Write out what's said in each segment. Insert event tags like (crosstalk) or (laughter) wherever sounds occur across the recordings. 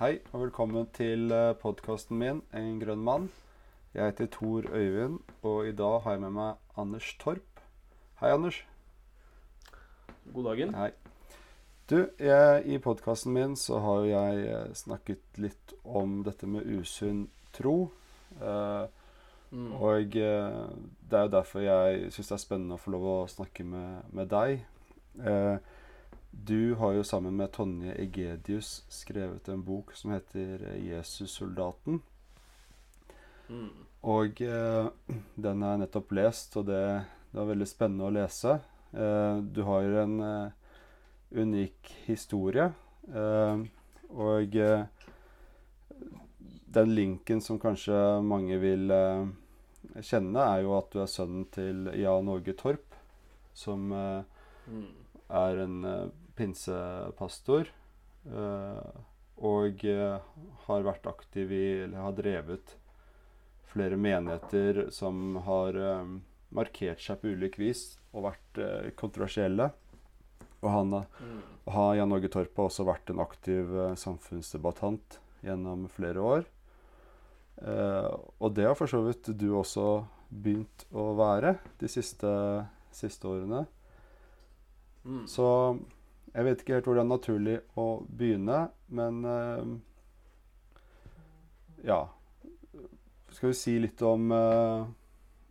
Hei og velkommen til podkasten min 'En grønn mann'. Jeg heter Tor Øyvind, og i dag har jeg med meg Anders Torp. Hei, Anders. God dagen. Hei. Du, jeg, i podkasten min så har jeg eh, snakket litt om dette med usunn tro. Eh, Mm. og eh, det er jo derfor jeg syns det er spennende å få lov å snakke med, med deg. Eh, du har jo sammen med Tonje Egedius skrevet en bok som heter 'Jesussoldaten'. Mm. Og eh, den er nettopp lest, og det, det var veldig spennende å lese. Eh, du har jo en eh, unik historie. eh, og eh, den linken som kanskje mange vil eh, kjenne, er jo at du er sønnen til Jan Åge Torp, som eh, Mm. er en eh, pinsepastor. eh, og eh, har vært aktiv i, eller har drevet flere menigheter som har eh, markert seg på ulik vis og vært kontroversielle. Og han, har- Mm. har Jan Åge Torp har også vært en aktiv samfunnsdebattant gjennom flere år. Eh, og det har for så vidt du også begynt å være de siste, siste årene. Mm. Så jeg vet ikke helt hvor det er naturlig å begynne, men eh, Ja. Skal vi si litt om, eh,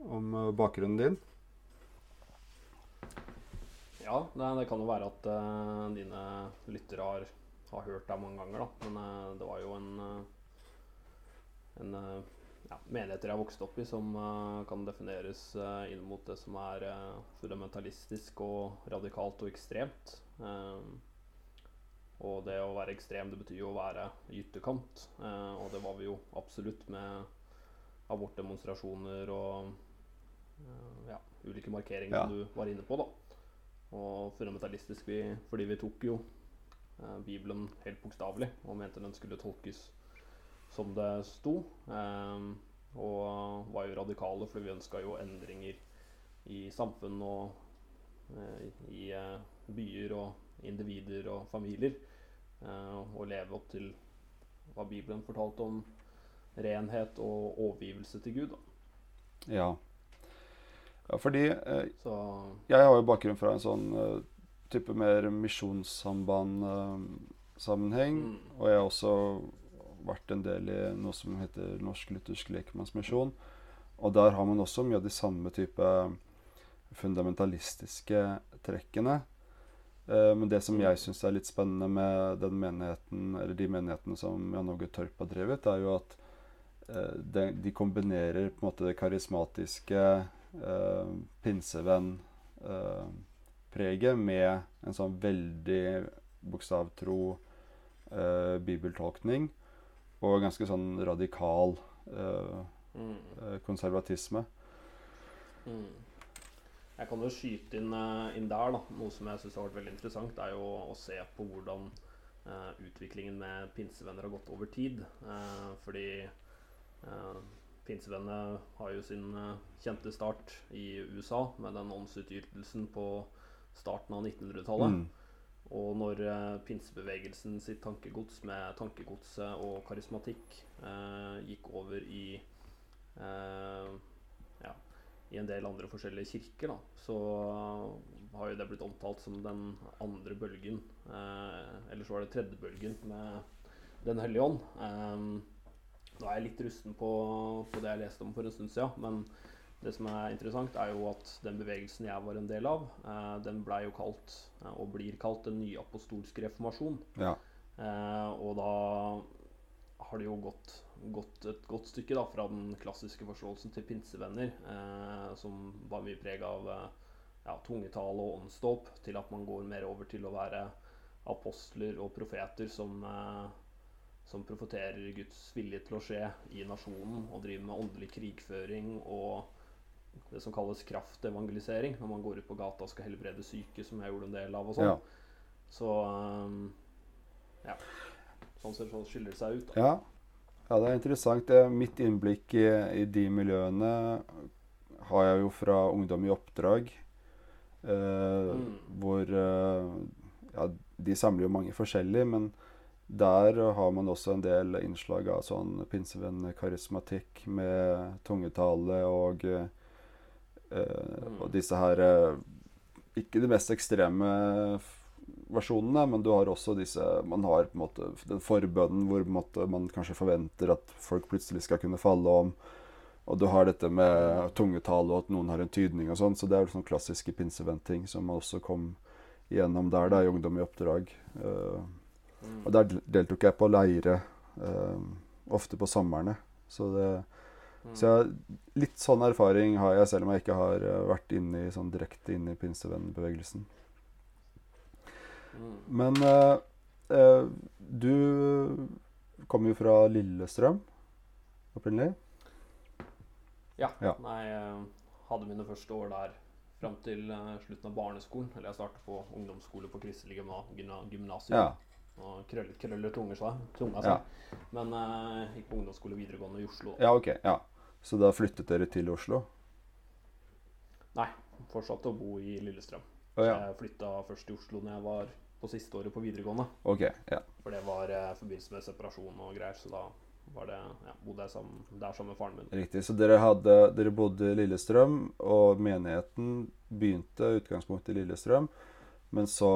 om eh, bakgrunnen din? Ja, det, det kan jo være at dine lyttere har, har hørt deg mange ganger, da. Men det var jo en, en ja, menigheter jeg vokste opp i, som uh, kan defineres uh, inn mot det som er uh, fundamentalistisk og radikalt og ekstremt. Eh, og det å være ekstrem, det betyr jo å være i ytterkant. Eh, og det var vi jo absolutt med abortdemonstrasjoner og eh, ja, ulike markeringer Ja. du var inne på, da. Og fundamentalistisk vi, fordi vi tok jo eh, Bibelen helt bokstavelig og mente den skulle tolkes som det sto. Og var jo radikale, for vi ønska jo endringer i samfunn og i eh, byer og individer og familier. Eh, og leve opp til hva Bibelen fortalte om renhet og overgivelse til Gud. Da. Ja. ja fordi eh, Så jeg har jo bakgrunn fra en sånn eh, type mer misjonssamband-sammenheng. mm, Og jeg har også vært en del i noe som heter Norsk Luthersk Lekmannsmisjon. Og der har man også mye av de samme type fundamentalistiske trekkene. Eh, men det som jeg syns er litt spennende med den menigheten, eller de menighetene som Jan Åge Torp har drevet, er jo at eh, de, kombinerer på en måte det karismatiske eh, pinsevenn-preget med en sånn veldig bokstavtro eh, bibeltolkning og ganske sånn radikal eh, mm. eh, konservatisme. Mm. Jeg kan jo skyte inn, eh, inn der, da. Noe som jeg syns har vært veldig interessant, er jo å se på hvordan uh, utviklingen med pinsevenner har gått over tid. Uh, fordi uh, pinsevennene har jo sin kjente start i USA med den åndsutytelsen på starten av 1900-tallet. Mm. Og når pinsebevegelsen sitt tankegods med tankegodset og karismatikk gikk over i eh, i en del andre forskjellige kirker, da, så har jo det blitt omtalt som den andre bølgen. Eh, eller så var det tredje bølgen med Den hellige ånd. Eh, nå er jeg litt rusten på, på det jeg leste om for en stund siden, men det som er interessant, er jo at den bevegelsen jeg var en del av, eh, den blei jo kalt, eh, og blir kalt, den nye apostolske reformasjon. Ja. Eh, og da har det jo gått, gått et godt stykke da, fra den klassiske forståelsen til pinsevenner, eh, som var mye preg av eh, ja, tungetale og åndsdåp, til at man går mer over til å være apostler og profeter som, eh, som profeterer Guds vilje til å skje i nasjonen, og driver med åndelig krigføring og det som kalles kraftevangelisering, når man går ut på gata og skal helbrede syke, som jeg gjorde en del av og sånn. Ja. Så um, ja. Sånn ser sånn skiller det seg ut. Da. Ja. Ja, det er interessant. Det er mitt innblikk i, i de miljøene har jeg jo fra Ungdom i oppdrag. Eh, Mm. Hvor eh, Ja, de samler jo mange forskjellige, men der har man også en del innslag av sånn pinsevenn-karismatikk med tungetale og, eh, Mm. og disse her eh, Ikke de mest ekstreme versjonene, men du har også disse Man har på en måte den forbønnen hvor måte, man kanskje forventer at folk plutselig skal kunne falle om. Og du har dette med tungetale og at noen har en tydning og sånn. Så det er jo sånn klassiske pinseventting som man også kom igjennom der, da, i Ungdom i oppdrag. Uh, og der deltok jeg på leire, uh, ofte på somrene. Så, det, Mm. så jeg, litt sånn erfaring har jeg, selv om jeg ikke har eh, vært inne i, sånn direkte inne i pinsevennbevegelsen. Men uh, eh, du kom jo fra Lillestrøm opprinnelig. Ja. Ja. Jeg hadde mine første år der fram til eh, slutten av barneskolen. Eller jeg startet på ungdomsskole på Kristelig gymna- gymna- gymnasium. Ja. Og krøllet, krøllet tunger seg, tunga Ja. Men uh, gikk på ungdomsskole videregående i Oslo. ja, ok. Ja. Så da flyttet dere til Oslo? Nei. Fortsatte å bo i Lillestrøm. Å ja. Jeg flytta først til Oslo når jeg var på siste året på videregående. Ok. Ja. For det var eh, i forbindelse med separasjon og greier. Så da var det, ja, bodde jeg sammen, der sammen med faren min. Riktig. Så dere, hadde, dere bodde i Lillestrøm, og menigheten begynte utgangspunktet i Lillestrøm. Men så,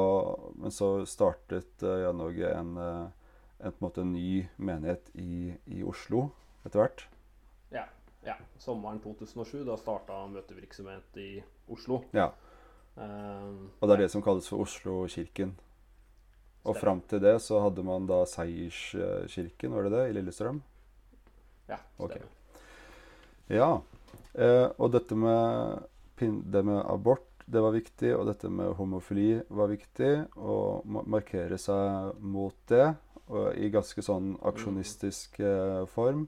men så startet uh, Jan Åge en, en, en, på en ny menighet i, i Oslo etter hvert. Ja, ja. Sommeren 2007, da starta møtevirksomhet i Oslo. Ja. Eh, Og det er det som kalles for Oslo-kirken. Og fram til det så hadde man da Seierskirken, var det det, i Lillestrøm? Ja, Stemmer. Okay. Ja. Eh, og dette med, det med abort, det var viktig. Og dette med homofili var viktig. Å markere seg mot det i ganske sånn aksjonistisk eh, form.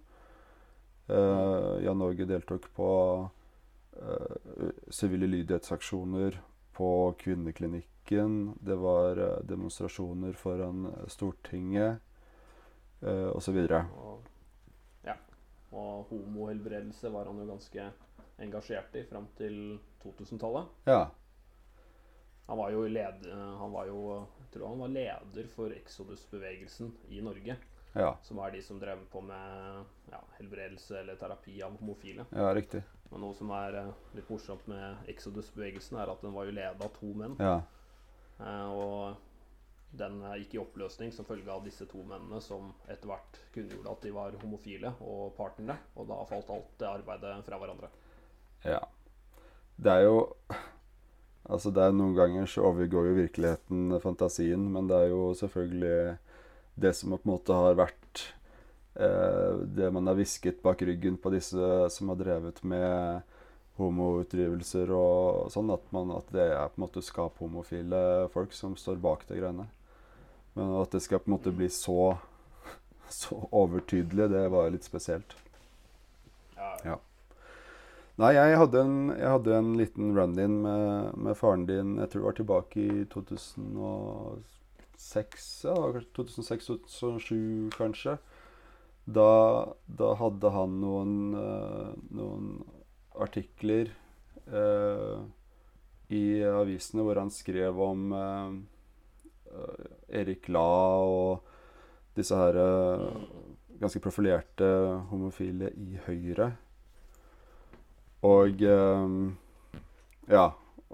Eh, Jan Norge deltok på eh, sivile lydighetsaksjoner på kvinneklinikken. Det var eh, demonstrasjoner foran eh, Stortinget eh, osv. Ja. Og homohelbredelse var han jo ganske engasjert i fram til 2000-tallet. Ja. Han var jo led, eh, han var jo, jeg tror han var leder for Exodus-bevegelsen i Norge. Ja. Som er de som drev på med ja, helbredelse eller terapi av homofile. ja, riktig. Men noe som er eh, litt morsomt med Exodus-bevegelsen, er at den var jo ledet av to menn. Ja. Eh, og den eh, gikk i oppløsning som følge av disse to mennene som etter hvert kunngjorde at de var homofile og partnere. Og da falt alt det arbeidet fra hverandre. Ja. Det er jo Altså, det er noen ganger så overgår jo virkeligheten fantasien, men det er jo selvfølgelig det som på en måte har vært Det man har hvisket bak ryggen på disse som har drevet med homoutdrivelser og sånn, at, man, at det er på en måte skaphomofile folk som står bak de greiene. Men at det skal på en måte bli så, (laughs) så overtydelig, det var litt spesielt. Ja, Ja. Nei, jeg hadde en, jeg hadde en liten run-in med, med faren din Jeg tror det var tilbake i 2006, ja, 2006-2007 kanskje. Da, da hadde han noen, uh, noen artikler uh, i avisene hvor han skrev om eh, Erik La og disse her ganske profilerte homofile i Høyre. Og ja.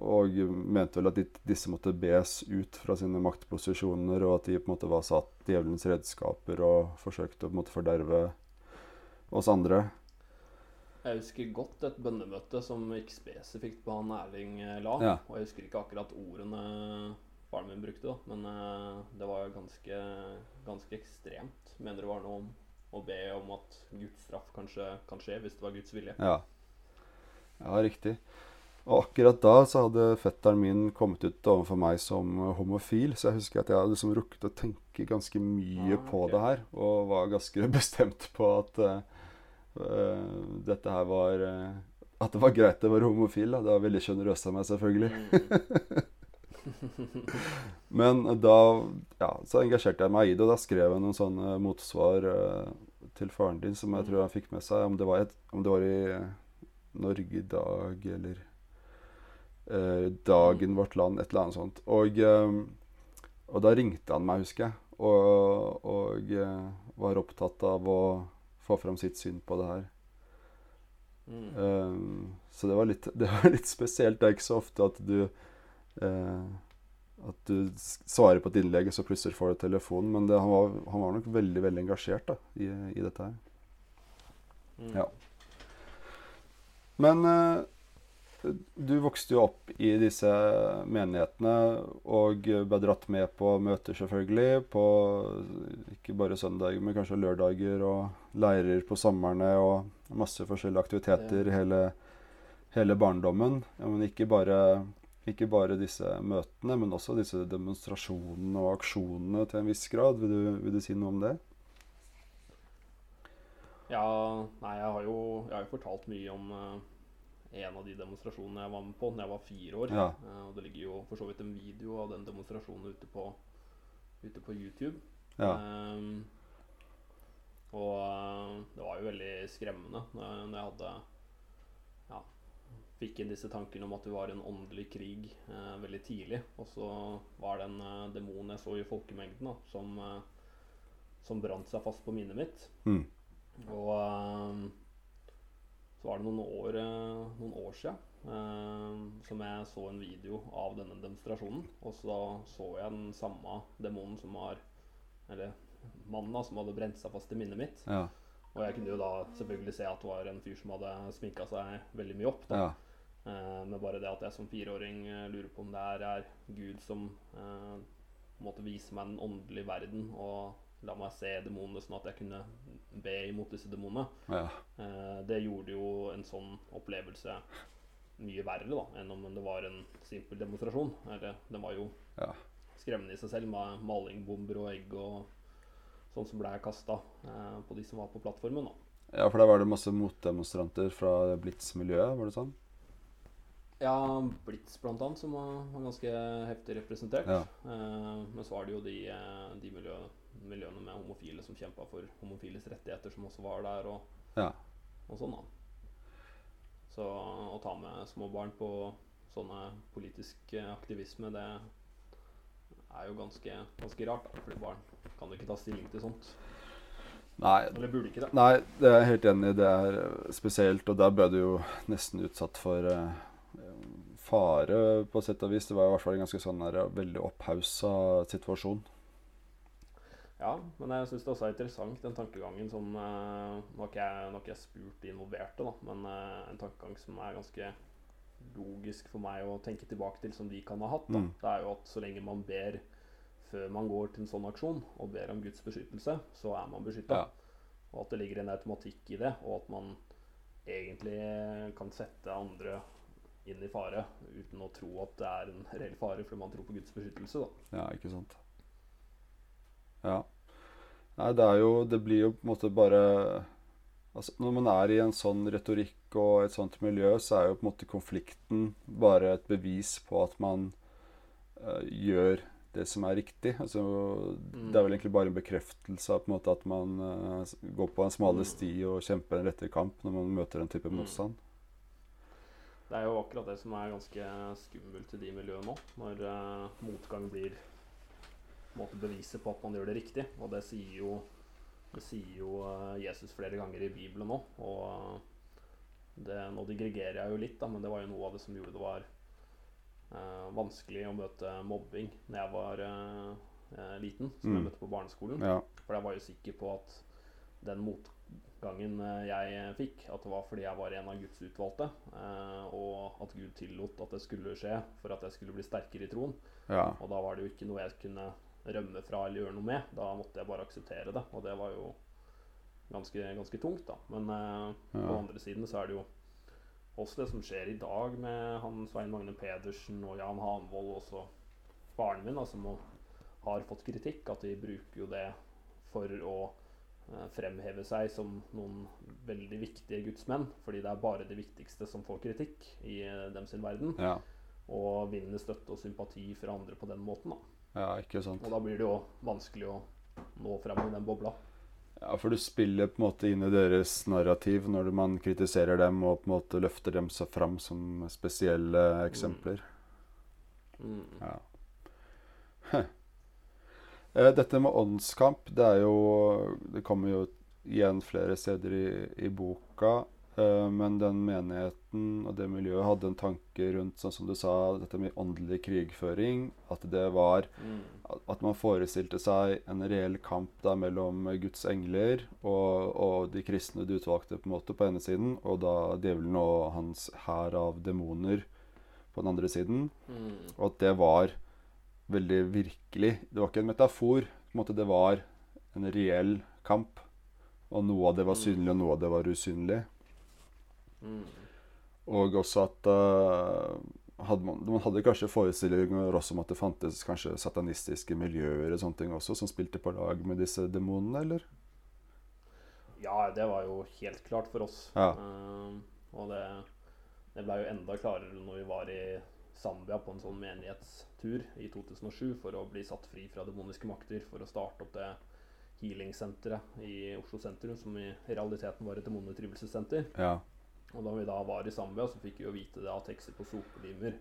Og mente vel at de, disse måtte bes ut fra sine maktposisjoner, og at de på en måte var satt djevelens redskaper og forsøkte å på en måte forderve oss andre. Jeg husker godt et bønnemøte som gikk spesifikt på han Erling eh, La. Ja. Og jeg husker ikke akkurat ordene faren min brukte, da, men eh, det var ganske, ganske ekstremt. Mener det var noe om å be om at Guds straff kanskje kan skje, hvis det var Guds vilje. Ja. ja, riktig. Og akkurat da så hadde fetteren min kommet ut overfor meg som homofil, så jeg husker at jeg hadde liksom rukket å tenke ganske mye Ah, på det her, og var ganske (laughs) bestemt på at uh, dette her var uh, At det var greit å være homofil. Da. Det var veldig sjenerøst av meg, selvfølgelig. Mm. (laughs) (laughs) Men da ja, så engasjerte jeg meg i det, og da skrev jeg noen sånne motsvar uh, til faren din som jeg Mm. tror han fikk med seg, om det var, et, om det var i Norge i dag eller Dagen Vårt Land, et eller annet sånt. Og, eh, og da ringte han meg, husker jeg, og, og eh, var opptatt av å få fram sitt syn på det her. Mm. Um, så det var, litt, (laughs) det var litt spesielt. Det er ikke så ofte at du eh, At du svarer på et innlegg, og så plutselig får du telefonen. Men det, han, var, han var nok veldig veldig engasjert da, i, i dette her. Mm. Ja. Men eh, du vokste jo opp i disse menighetene og ble dratt med på møter, selvfølgelig. På ikke bare søndager, men kanskje lørdager og leirer på sommerne og masse forskjellige aktiviteter hele, hele barndommen. Ja, men ikke bare, ikke bare disse møtene, men også disse demonstrasjonene og aksjonene til en viss grad. Vil du, vil du si noe om det? Ja, nei, jeg har jo, jeg har jo fortalt mye om eh, en av de demonstrasjonene jeg var med på da jeg var fire år. Ja. Eh, og det ligger jo for så vidt en video av den demonstrasjonen ute på, ute på YouTube. Ja. Um, og eh, det var jo veldig skremmende når jeg, når jeg hadde ja, fikk inn disse tankene om at det var en åndelig krig eh, veldig tidlig. Og så var det en eh, demon jeg så i folkemengden da, som, eh, som brant seg fast på minnet mitt. Mm. Og eh, så var det noen år, eh, noen år siden eh, som jeg så en video av denne demonstrasjonen. Og så så jeg den samme demonen som var Eller mannen da, som hadde brent seg fast i minnet mitt. Ja. Og jeg kunne jo da selvfølgelig se at det var en fyr som hadde sminka seg veldig mye opp. da. ja. Eh, men bare det at jeg som fireåring eh, lurer på om det her er Gud som eh, måtte vise meg den åndelige verden og la meg se demonene sånn at jeg kunne be imot disse demonene. ja. Eh, det gjorde jo en sånn opplevelse mye verre da, enn om det var en simpel demonstrasjon. Eller, den var jo Ja. skremmende i seg selv med malingbomber og egg og sånn som ble kasta eh, på de som var på plattformen. da. Ja, for der var det masse motdemonstranter fra Blitz-miljøet, var det sånn? Ja, Blitz blant annet, som var, ganske heftig representert. Ja. Eh, men så var det jo de, eh, de miljø, miljøene med homofile som kjempa for homofiles rettigheter, som også var der, og, Ja. og sånn, da. Så å ta med små barn på sånne politisk eh, aktivisme, det er jo ganske, ganske rart, da. Fordi barn kan jo ikke ta stilling til sånt. Nei, Eller burde ikke det. nei, det er jeg helt enig i. Det er eh, spesielt, og der ble du jo nesten utsatt for eh, fare, på sett og vis. Det var i hvert fall en ganske sånn her, veldig opphausa situasjon. Ja, men jeg syns det også er interessant den tankegangen som eh, Nå har ikke jeg, ikke jeg spurt de involverte, da, men eh, en tankegang som er ganske logisk for meg å tenke tilbake til, som de kan ha hatt. Da. Mm. Det er jo at så lenge man ber før man går til en sånn aksjon og ber om Guds beskyttelse, så er man beskytta. Ja. Og at det ligger en automatikk i det, og at man egentlig kan sette andre inn i fare uten å tro at det er en reell fare fordi man tror på Guds beskyttelse. da. Ja, ikke sant. Ja. Nei, det er jo Det blir jo på en måte bare Altså, når man er i en sånn retorikk og et sånt miljø, så er jo på en måte konflikten bare et bevis på at man uh, gjør det som er riktig. Altså, Det er vel egentlig bare en bekreftelse av på en måte at man uh, går på en smale Mm. sti og kjemper en rettere kamp når man møter den type Mm. motstand. Det er jo akkurat det som er ganske skummelt i de miljøene nå. Når uh, motgang blir måte beviset på at man gjør det riktig. Og det sier jo, det sier jo eh, Jesus flere ganger i Bibelen nå. Og eh, det, nå digregerer jeg jo litt, da, men det var jo noe av det som gjorde det var eh, vanskelig å møte mobbing når jeg var eh, eh, liten, som Mm. jeg møtte på barneskolen. Ja. For jeg var jo sikker på at den motgangen jeg fikk, at det var fordi jeg var en av Guds utvalgte, eh, og at Gud tillot at det skulle skje for at jeg skulle bli sterkere i troen. ja. Og da var det jo ikke noe jeg kunne rømme fra eller gjøre noe med. Da måtte jeg bare akseptere det, og det var jo ganske, ganske tungt, da. Men eh, på den andre siden så er det jo også det som skjer i dag med han Svein Magne Pedersen og Jan Hanvold, og også faren min, da, som har fått kritikk, at de bruker jo det for å eh, fremheve seg som noen veldig viktige gudsmenn. Fordi det er bare de viktigste som får kritikk i eh, dem sin verden. ja. Og vinner støtte og sympati fra andre på den måten. da. Ja, ikke sant. Og da blir det jo vanskelig å nå frem i den bobla. Ja, for du spiller på en måte inn i deres narrativ når man kritiserer dem og på en måte løfter dem så fram som spesielle eksempler. Mm. Ja. Huh. (laughs) Eh, dette med åndskamp, det er jo Det kommer jo igjen flere steder i, i boka. Eh, men den menigheten og det miljøet hadde en tanke rundt, sånn som du sa, dette med åndelig krigføring. At det var Mm. At man forestilte seg en reell kamp da mellom Guds engler og, og de kristne du utvalgte på en måte på ene siden, og da djevelen og hans hær av demoner på den andre siden. Mm. Og at det var veldig virkelig. Det var ikke en metafor. På en måte Det var en reell kamp. Og noe av det var Mm. synlig, og noe av det var usynlig. Mm. Og også at uh, hadde man, man hadde kanskje forestillinger også om at det fantes kanskje satanistiske miljøer og sånne ting også, som spilte på lag med disse demonene, eller? Ja, det var jo helt klart for oss. Ja. Uh, og det, det ble jo enda klarere når vi var i Zambia på en sånn menighetstur i 2007 for å bli satt fri fra demoniske makter, for å starte opp det healing-senteret i Oslo sentrum, som i realiteten var et demonutryvelsessenter. Ja. Og da vi da var i Zambia, så fikk vi jo vite at hekser på sopelimer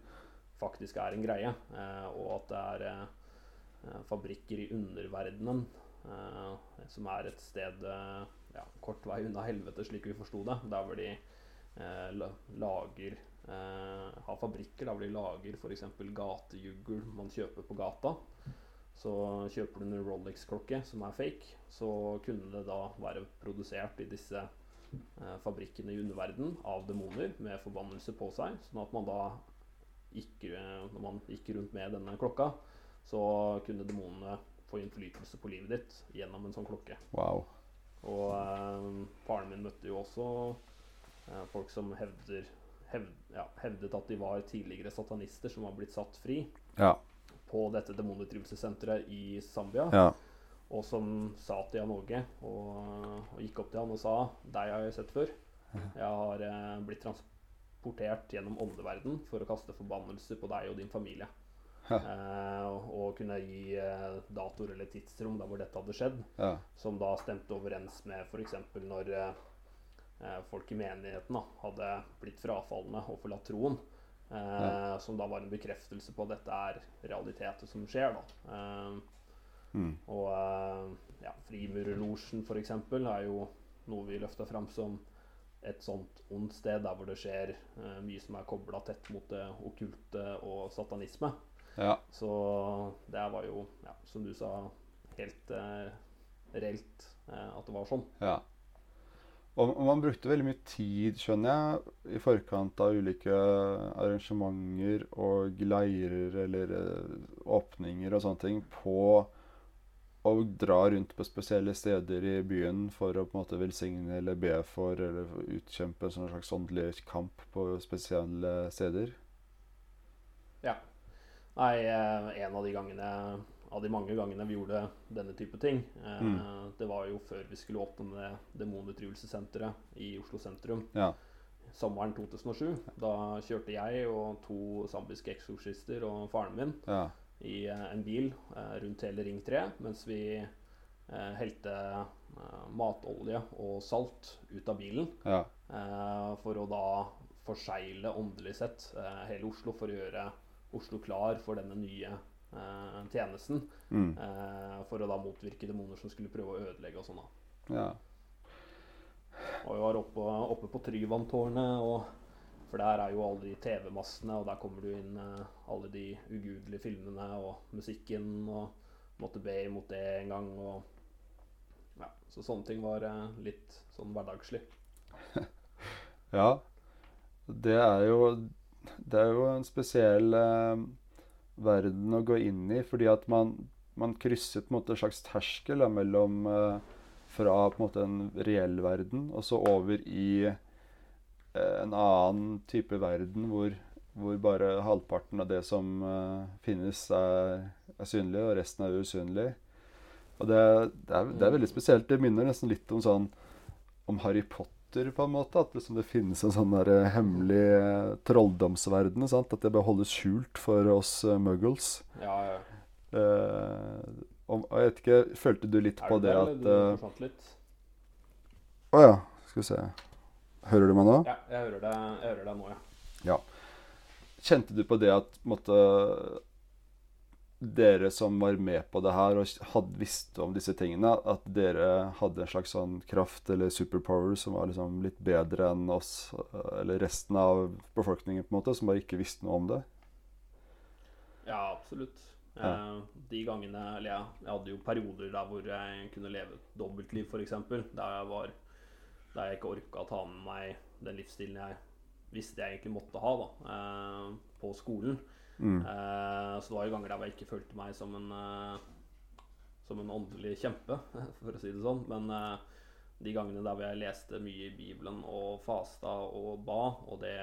faktisk er en greie. Eh, og at det er eh, fabrikker i underverdenen eh, som er et sted eh, ja, kort vei unna helvete, slik vi forsto det. Der hvor de eh, lager eh, Har fabrikker der hvor de lager f.eks. gatejugl man kjøper på gata. Så kjøper du en Rolex-klokke som er fake, så kunne det da være produsert i disse eh, fabrikkene i underverden av demoner med forbannelse på seg. Sånn at man da gikk, eh, når man gikk rundt med denne klokka, så kunne demonene få innflytelse på livet ditt gjennom en sånn klokke. Wow. Og eh, faren min møtte jo også eh, folk som hevder, hevd, ja, hevdet at de var tidligere satanister som var blitt satt fri Ja. på dette demonutdrivelsessenteret i Zambia. Ja. Og som sa til Jan Åge, og, og gikk opp til han og sa Deg har jeg sett før. Jeg har eh, blitt transportert gjennom åndeverden for å kaste forbannelse på deg og din familie. Eh, og, og kunne gi eh, datoer eller tidsrom der hvor dette hadde skjedd, Ja. som da stemte overens med f.eks. når eh, eh, folk i menigheten da, hadde blitt frafalne og forlatt troen. Eh, Som da var en bekreftelse på at dette er realiteter som skjer. da. Mm. og eh, ja, Frimurerlosjen f.eks. er jo noe vi løfta fram som et sånt ondt sted der hvor det skjer eh, mye som er kobla tett mot det okkulte og satanisme. ja. Så det var jo, ja, som du sa, helt eh, reelt eh, at det var sånn. Ja. Og man brukte veldig mye tid, skjønner jeg, i forkant av ulike arrangementer og leirer eller åpninger og sånne ting på å dra rundt på spesielle steder i byen for å på en måte velsigne eller be for eller utkjempe en sånn slags åndelig kamp på spesielle steder. Ja. Nei, eh, en av de gangene av de mange gangene vi gjorde denne type ting, eh, Mm. det var jo før vi skulle åpne det demonutryvelsessenteret i Oslo sentrum. Ja. sommeren 2007. Da kjørte jeg og to zambiske eksorsister og faren min Ja. I eh, en bil eh, rundt hele Ring 3 mens vi eh, helte matolje og salt ut av bilen Ja. for å da forsegle åndelig sett hele Oslo for å gjøre Oslo klar for denne nye tjenesten. Mm. for å da motvirke demoner som skulle prøve å ødelegge og sånn. da. ja. Og vi var oppe, oppe på Tryvanntårnet, og for der er jo alle de TV-massene, og der kommer du inn eh, alle de ugudelige filmene og musikken, og måtte be imot det en gang, og ja, Så sånne ting var eh, litt sånn hverdagslig. (laughs) Ja. Det er jo Det er jo en spesiell eh, verden å gå inn i, fordi at man, man krysser på en måte en slags terskel mellom eh, Fra på en måte en reell verden og så over i en annen type verden hvor, hvor bare halvparten av det som eh, finnes, er, er synlig, og resten er usynlig. Og det, det, er, det er veldig spesielt. Det minner nesten litt om sånn om Harry Potter, på en måte. At liksom det finnes en sånn der eh, hemmelig eh, trolldomsverden. Sant? At det bare holdes skjult for oss eh, muggles. Ja, ja. Eh, og, og jeg vet ikke, følte du litt på det, det at Å eh. Å ja, skal vi se. Hører du meg nå? Ja, jeg hører deg, jeg hører deg nå, ja. Kjente du på det at måtte, dere som var med på det her og hadde visste om disse tingene, at dere hadde en slags sånn kraft eller superpower som var liksom litt bedre enn oss, eller resten av befolkningen, på en måte, som bare ikke visste noe om det? Ja, absolutt. Ja. Eh, de gangene Eller jeg, jeg hadde jo perioder der hvor jeg kunne leve et dobbeltliv, f.eks. Der jeg var Der jeg ikke orka å ta med meg den livsstilen jeg visste jeg egentlig måtte ha da, eh, på skolen. Mm. Eh, så det var jo ganger der jeg ikke følte meg som en eh, Som en åndelig kjempe, (laughs) for å si det sånn. Men eh, de gangene der hvor jeg leste mye i Bibelen og fasta og ba, og, det,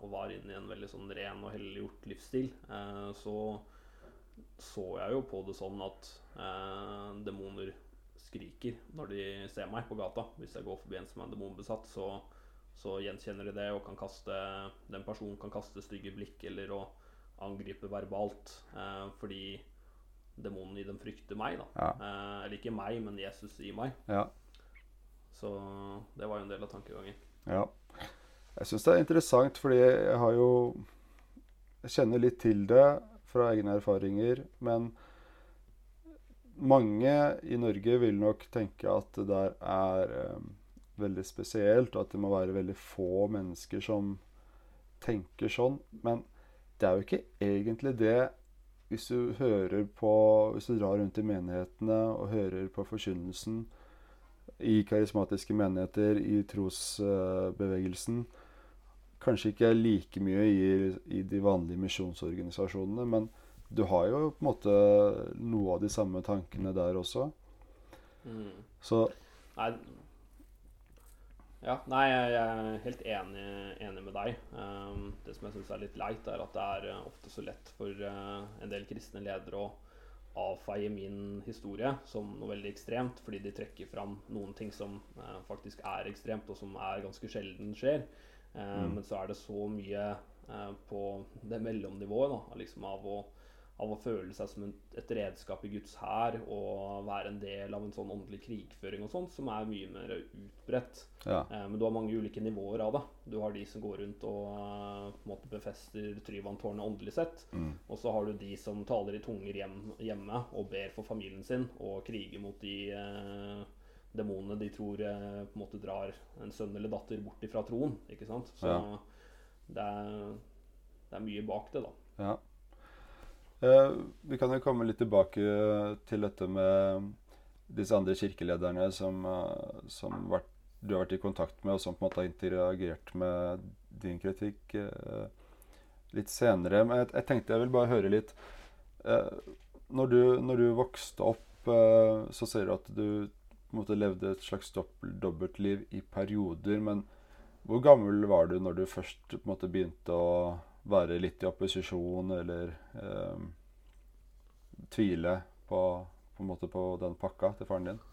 og var inne i en veldig sånn ren og helliggjort livsstil, eh, så så jeg jo på det sånn at eh, demoner skriker når de ser meg på gata. Hvis jeg går forbi en som er demonbesatt, så, så gjenkjenner de det og kan kaste Den personen kan kaste stygge blikk eller å angripe verbalt eh, fordi demonen i dem frykter meg. da Ja. eh, Eller ikke meg, men Jesus i meg. Ja. Så det var jo en del av tankegangen. Ja. Jeg syns det er interessant, fordi jeg har jo Jeg kjenner litt til det fra egne erfaringer, men mange i Norge vil nok tenke at det der er eh, veldig spesielt, og at det må være veldig få mennesker som tenker sånn. Men det er jo ikke egentlig det hvis du hører på Hvis du drar rundt i menighetene og hører på forkynnelsen i karismatiske menigheter, i trosbevegelsen. Kanskje ikke like mye i, i de vanlige misjonsorganisasjonene, men du har jo på en måte noe av de samme tankene der også. Mm. Så Nei, ja, nei, jeg er helt enig, enig med deg. Um, det som jeg syns er litt leit, er at det er uh, ofte så lett for uh, en del kristne ledere å avfeie min historie som noe veldig ekstremt, fordi de trekker fram noen ting som uh, faktisk er ekstremt, og som er ganske sjelden skjer. Uh, Mm. Men så er det så mye på det mellomnivået da, liksom av å av å føle seg som et redskap i Guds hær og være en del av en sånn åndelig krigføring og sånt, som er mye mer utbredt. ja. Eh, men du har mange ulike nivåer av det. Du har de som går rundt og eh, på en måte befester Tryvanntårnet åndelig sett. Mm. Og så har du de som taler i tunger hjem, hjemme og ber for familien sin og kriger mot de eh, demonene de tror eh, på en måte drar en sønn eller datter bort ifra troen. Ikke sant? Så Ja. det, er, det er mye bak det, da. ja. Eh, vi kan jo komme litt tilbake til dette med disse andre kirkelederne som, eh, som vært, du har vært i kontakt med, og som på en måte har interagert med din kritikk eh, litt senere. Men jeg, jeg tenkte jeg vil bare høre litt når, du, når du vokste opp, så ser du at du måte levde et slags dobbeltliv i perioder. Men hvor gammel var du når du først måte begynte å være litt i opposisjon, eller eh, tvile på, på, på den pakka til faren din?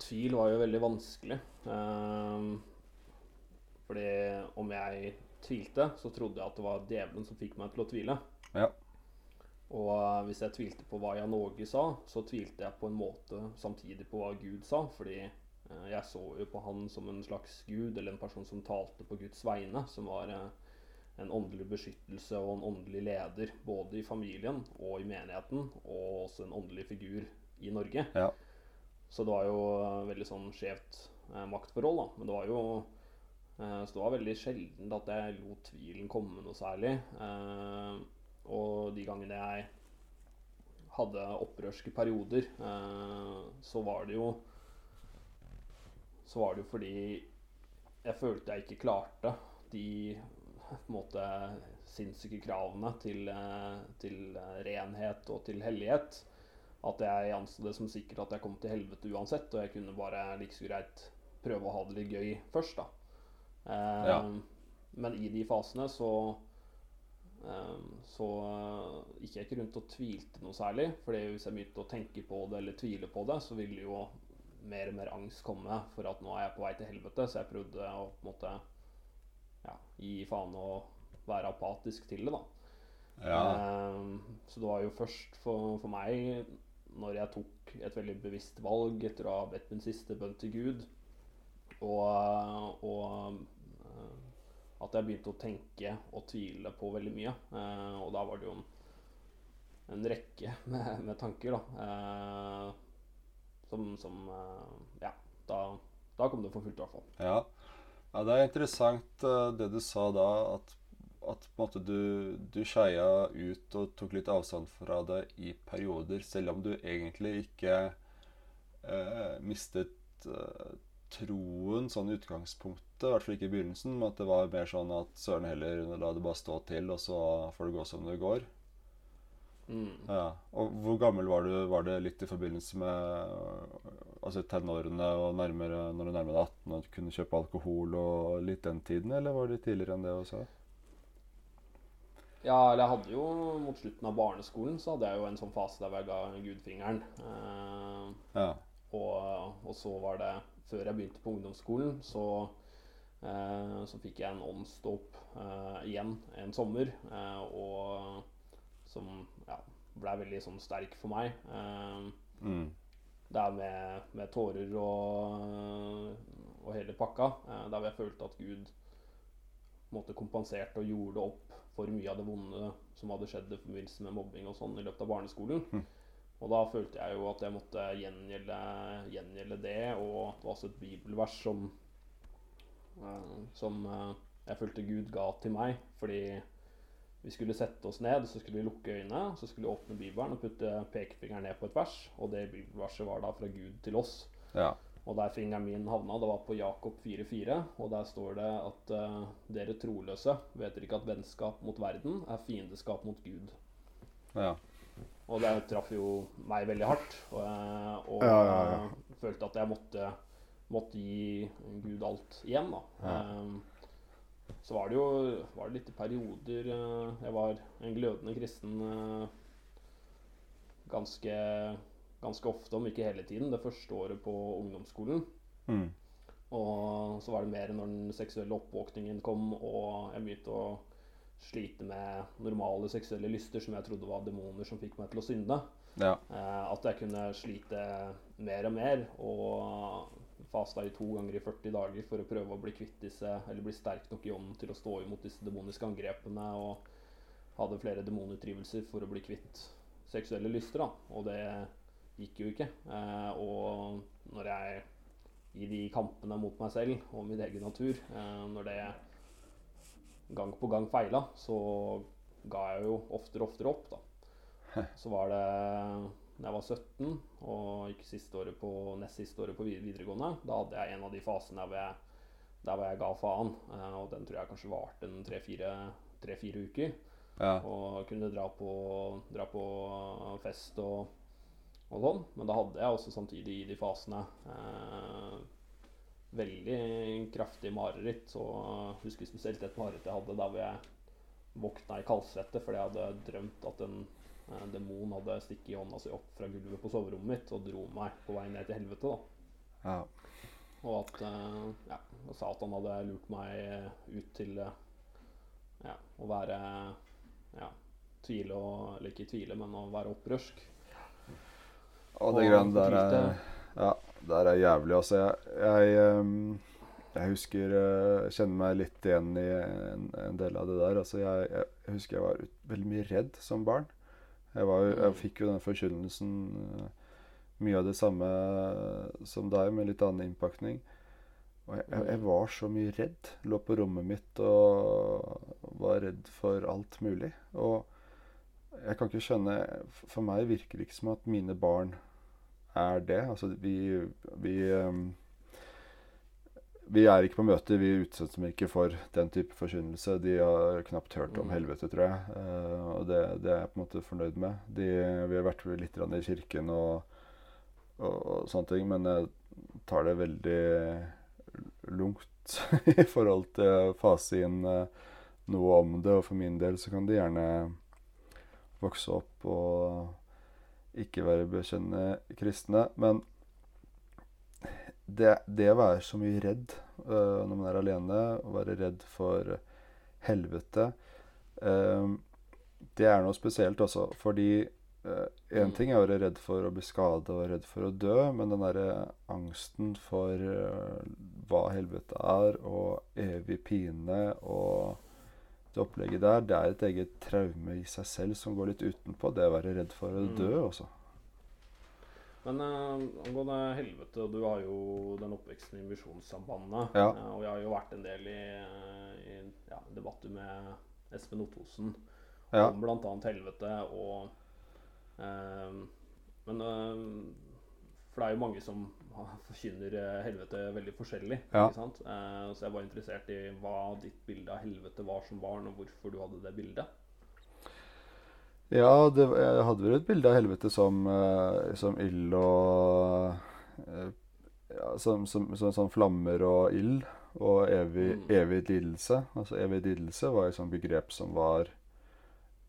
Tvil var jo veldig vanskelig. Eh, fordi om jeg tvilte, så trodde jeg at det var djevelen som fikk meg til å tvile. Ja. Og eh, hvis jeg tvilte på hva Jan Åge sa, så tvilte jeg på en måte samtidig på hva Gud sa. Fordi eh, jeg så jo på han som en slags gud, eller en person som talte på Guds vegne. Som var eh, en åndelig beskyttelse og en åndelig leder både i familien og i menigheten. Og også en åndelig figur i Norge. Ja. Så det var jo eh, veldig sånn skjevt eh, maktforhold, da. Men det var jo eh, Så det var veldig sjelden at jeg lot tvilen komme noe særlig. Eh, og de gangene jeg hadde opprørske perioder, eh, så var det jo Så var det jo fordi jeg følte jeg ikke klarte de måte sinnssyke kravene til, eh, til eh, renhet og til hellighet. At jeg anså det som sikkert at jeg kom til helvete uansett, og jeg kunne bare like så greit prøve å ha det litt gøy først, da. Eh, Ja. Men i de fasene så eh, så eh, gikk jeg ikke rundt og tvilte noe særlig. fordi hvis jeg begynte å tenke på det eller tvile på det, så ville jo mer og mer angst komme for at nå er jeg på vei til helvete. Så jeg prøvde å på en måte ja, gi faen og være apatisk til det, da. Ehm, så det var jo først for, for meg, når jeg tok et veldig bevisst valg etter å ha bedt min siste bønn til Gud, og, og eh, at jeg begynte å tenke og tvile på veldig mye. Eh, og da var det jo en rekke (laughs) med, med tanker, da. Eh, som, som Ja, da, da, kom det for fullt, i hvert fall. Ja. Ja det er interessant uh, det du sa da, at, at måte du, du skeia ut og tok litt avstand fra det i perioder, selv om du egentlig ikke eh, mistet eh, troen sånn i utgangspunktet, i hvert fall ikke i begynnelsen, men at det var mer sånn at søren heller la det bare stå til, og så får det gå som det går. Mm. Ja. Og hvor gammel var du? Var det litt i forbindelse med altså tenårene og nærmere, når du nærmer deg 18 og kunne kjøpe alkohol og litt den tiden, eller var det tidligere enn det også? Ja, eller jeg hadde jo mot slutten av barneskolen så hadde jeg jo en sånn fase der jeg ga gudfingeren. Eh, ja. og, og så var det før jeg begynte på ungdomsskolen, så, eh, så fikk jeg en åndsdåp eh, igjen en sommer. Eh, og som ja, blei veldig sånn sterk for meg. Eh, mm. Det er med, med tårer og, og, hele pakka. Eh, der hvor jeg følte at Gud måtte kompenserte og gjorde opp for mye av det vonde som hadde skjedd i forbindelse med mobbing og sånn i løpet av barneskolen. Mm. Og da følte jeg jo at jeg måtte gjengjelde, gjengjelde det, og det var også et bibelvers som, uh, som uh, jeg følte Gud ga til meg. Fordi vi skulle sette oss ned, så skulle vi lukke øynene, så skulle vi åpne Bibelen og putte pekefingeren ned på et vers. Og det bibelverset var da fra Gud til oss. Ja. Og der fingeren min havna, det var på Jakob 4,4. Og der står det at uh, dere troløse vet dere ikke at vennskap mot verden er fiendeskap mot Gud. Ja. Og det traff jo meg veldig hardt. Og, eh, og ja, ja, ja. følte at jeg måtte, måtte, gi Gud alt igjen, da. Um, så var det jo var det litt i perioder uh, Jeg var en glødende kristen uh, ganske, ganske ofte, om ikke hele tiden, det første året på ungdomsskolen. Mm. Og så var det mer når den seksuelle oppvåkningen kom, og jeg begynte å slite med normale seksuelle lyster som jeg trodde var demoner som fikk meg til å synde. Ja. Eh, at jeg kunne slite mer og mer, og fasta i to ganger i 40 dager for å prøve å bli kvitt disse, eller bli sterk nok i ånden til å stå imot disse demoniske angrepene. Og hadde flere demonutdrivelser for å bli kvitt seksuelle lyster. da, Og det gikk jo ikke. Eh, og når jeg i de kampene mot meg selv og min egen natur, eh, når det gang på gang feila, så ga jeg jo oftere og oftere opp, da. (laughs) Så var det da jeg var 17 og gikk siste året på, nest siste året på videregående, da hadde jeg en av de fasene der jeg, der jeg ga faen. Eh, og den tror jeg kanskje varte en tre-fire uker. Ja. Og kunne dra på, dra på fest og, og, sånn. Men da hadde jeg også samtidig i de fasene eh, veldig kraftig mareritt. Og husker spesielt et mareritt jeg hadde da hvor jeg våkna i kaldsvette fordi jeg hadde drømt at en eh, demon hadde stikket hånda si opp fra gulvet på soverommet mitt og dro meg på vei ned til helvete. da. Ja. Og at eh, ja, Satan hadde lurt meg ut til eh, ja, å være ja, tvile og Eller ikke tvile, men å være opprørsk. Og det greiene der er Ja der er jævlig. Altså, jeg, jeg, um, jeg husker Jeg kjenner meg litt igjen i en, en del av det der. Altså, jeg, jeg, husker jeg var veldig mye redd som barn. Jeg, var, jeg mm. fikk jo den forkynnelsen uh, mye av det samme som deg, med litt annen innpakning. Og jeg, jeg, var så mye redd. Lå på rommet mitt og var redd for alt mulig. Og jeg kan ikke skjønne For meg virker det ikke som at mine barn er det. Altså, vi, vi, um, vi er ikke på møter. Vi utsetter dem ikke for den type forkynnelse. De har knapt hørt om mm. helvete, tror jeg. Uh, og det, det, er jeg på en måte fornøyd med. De, vi har vært litt i kirken og, og, og, sånne ting, men jeg tar det veldig lungt (laughs) i forhold til å fase inn uh, noe om det. Og for min del så kan de gjerne vokse opp og ikke være bekjennende kristne. Men det, det, å være så mye redd uh, når man er alene, å være redd for helvete uh, Det er noe spesielt også. Fordi én uh, ting er å være redd for å bli skadet og redd for å dø, men den derre angsten for hva helvete er, og evig pine og det opplegget der, det er et eget traume i seg selv som går litt utenpå. Det å være redd for å Mm. dø også. Men uh, angående helvete, du har jo den oppveksten i Misjonssambandet. Ja. Uh, og jeg har jo vært en del i, eh, i ja, debatter med Espen Ottosen Ja. om bl.a. helvete og uh, Men For det er jo mange som (laughs) forkynner helvete veldig forskjellig. Ja. Ikke sant? Så jeg var interessert i hva ditt bilde av helvete var som barn, og hvorfor du hadde det bildet. Ja, det, jeg hadde vel et bilde av helvete som, eh, som ild og eh, ja, som, som, som sånn flammer og ild og evig, Mm. evig lidelse. Altså evig lidelse var et sånt begrep som var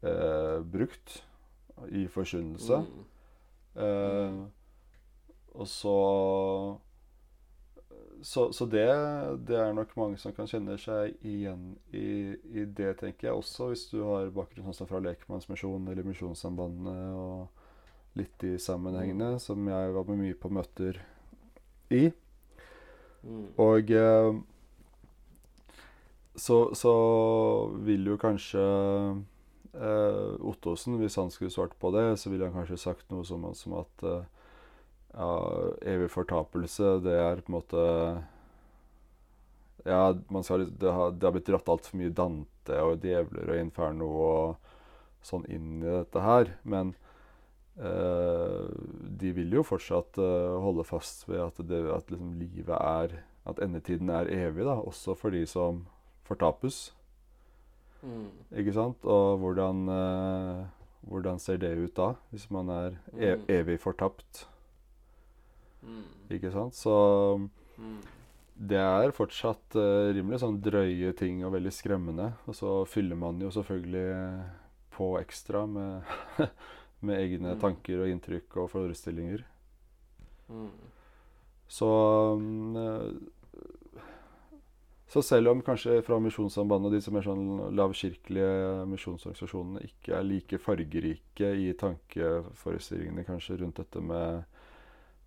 eh, brukt i forkynnelse. Mm. Eh, Mm. og så Så, så det, det er nok mange som kan kjenne seg igjen i, i det, tenker jeg. Også hvis du har bakgrunn sånn fra Lekmannsmisjonen eller Misjonssambandene og litt de sammenhengene som jeg var med mye på møter i. Mm. Og eh, så, så vil jo kanskje eh, Ottosen, hvis han skulle svart på det, så ville han kanskje sagt noe som, som at eh, ja, evig fortapelse, det er på en måte Ja, man skal, det, har, det har blitt dratt altfor mye Dante og djevler og inferno og sånn inn i dette her. Men eh, de vil jo fortsatt eh, holde fast ved at, det, at liksom livet er At endetiden er evig, da, også for de som fortapes. Mm. Ikke sant? Og hvordan, eh, hvordan ser det ut da, hvis man er e Mm. evig fortapt? Mm. Ikke sant? Så Mm. det er fortsatt uh, rimelig sånn drøye ting og veldig skremmende. Og så fyller man jo selvfølgelig på ekstra med, (laughs) med egne Mm. tanker og inntrykk og forestillinger. Mm. Så eh, Så selv om kanskje fra Misjonssambandet og de som er sånn lavkirkelige misjonsorganisasjonene ikke er like fargerike i tankeforestillingene kanskje rundt dette med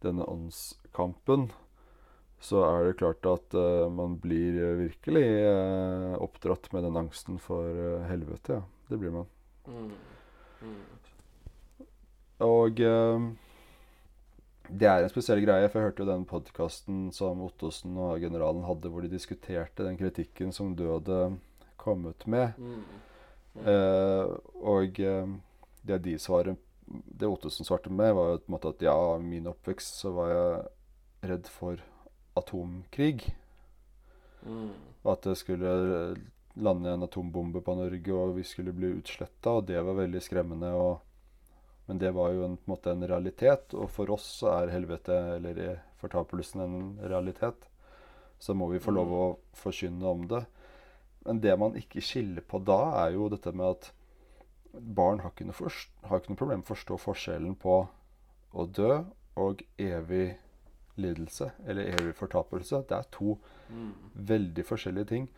denne åndskampen, så er det klart at uh, man blir virkelig uh, oppdratt med den angsten for uh, helvete. Ja, det blir man. Mm. Mm. Og det er en spesiell greie, for jeg hørte jo den podkasten som Ottosen og generalen hadde, hvor de diskuterte den kritikken som du hadde kommet med. Mm. Mm. Og det de svarer Det Ottesen svarte med, var jo på en måte at ja, i min oppvekst så var jeg redd for atomkrig. Mm. At det skulle lande en atombombe på Norge, og vi skulle bli utsletta. Og det var veldig skremmende. Og, men det var jo en, på en måte en realitet. Og for oss så er helvete, eller er fortapelsen, en realitet. Så må vi få lov å forkynne om det. Men det man ikke skiller på da, er jo dette med at barn har ikke forst har ikke noe problem med å forstå forskjellen på å dø og evig lidelse, eller evig fortapelse. Det er to Mm. veldig forskjellige ting.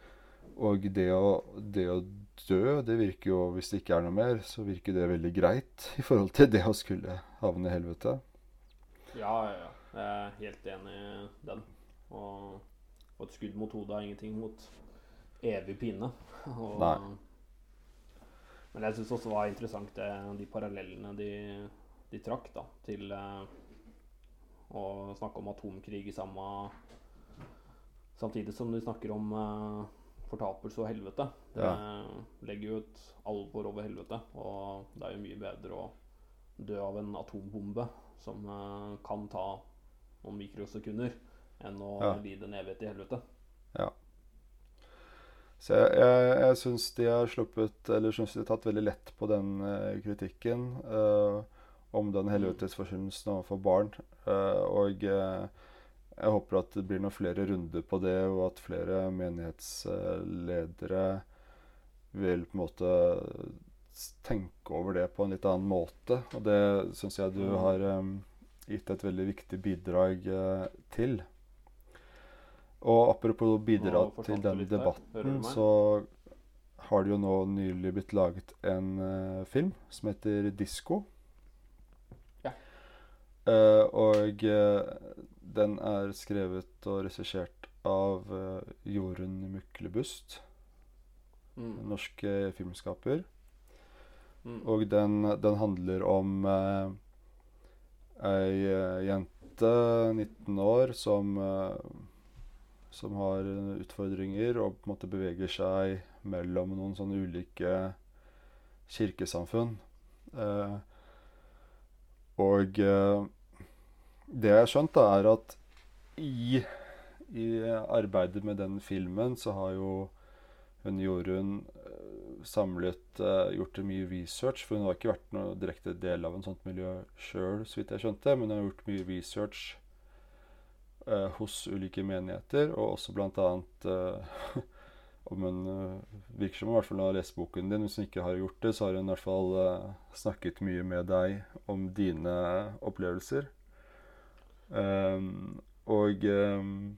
Og det å, det å dø, det virker jo, hvis det ikke er noe mer, så virker det veldig greit i forhold til det å skulle havne i helvete. Ja, ja, ja. Jeg er helt enig i den. Og, og et skudd mot hodet er ingenting mot evig pine. (laughs) Og, Nei. Men jeg syns også var interessant det, de parallellene de, de trakk da, til eh, å snakke om atomkrig i samme Samtidig som de snakker om eh, fortapelse og helvete. Det legger jo et alvor over helvete, og det er jo mye bedre å dø av en atombombe som eh, kan ta noen mikrosekunder, enn å Ja. lide en evighet i helvete. Så jeg, jeg, jeg syns de har sluppet Eller syns de har tatt veldig lett på den uh, kritikken uh, om den helvetesforkynnelsen overfor barn. Uh, og jeg håper at det blir noen flere runder på det, og at flere menighetsledere vil på en måte tenke over det på en litt annen måte. Og det syns jeg du Mm. har um, gitt et veldig viktig bidrag til. Og apropos bidra til den debatten, så har det jo nå nylig blitt laget en uh, film som heter 'Disko'. Ja. Uh, og uh, den er skrevet og regissert av Jorunn Myklebust. Mm. norsk filmskaper. Mm. Og den, den handler om uh, ei jente, 19 år, som, som har utfordringer og på en måte beveger seg mellom noen sånne ulike kirkesamfunn. Eh, og eh, det jeg har skjønt, da, er at i, i arbeidet med den filmen så har jo hun Jorunn eh, samlet eh, gjort mye research, for hun har ikke vært noe direkte del av en sånt miljø sjøl, så vidt jeg skjønte, men hun har gjort mye research eh, hos ulike menigheter, og også annet eh, (laughs) om hun eh, virker som i hvert fall hun har lest boken din. Hvis hun ikke har gjort det, så har hun i hvert fall eh, snakket mye med deg om dine opplevelser. Um, og um,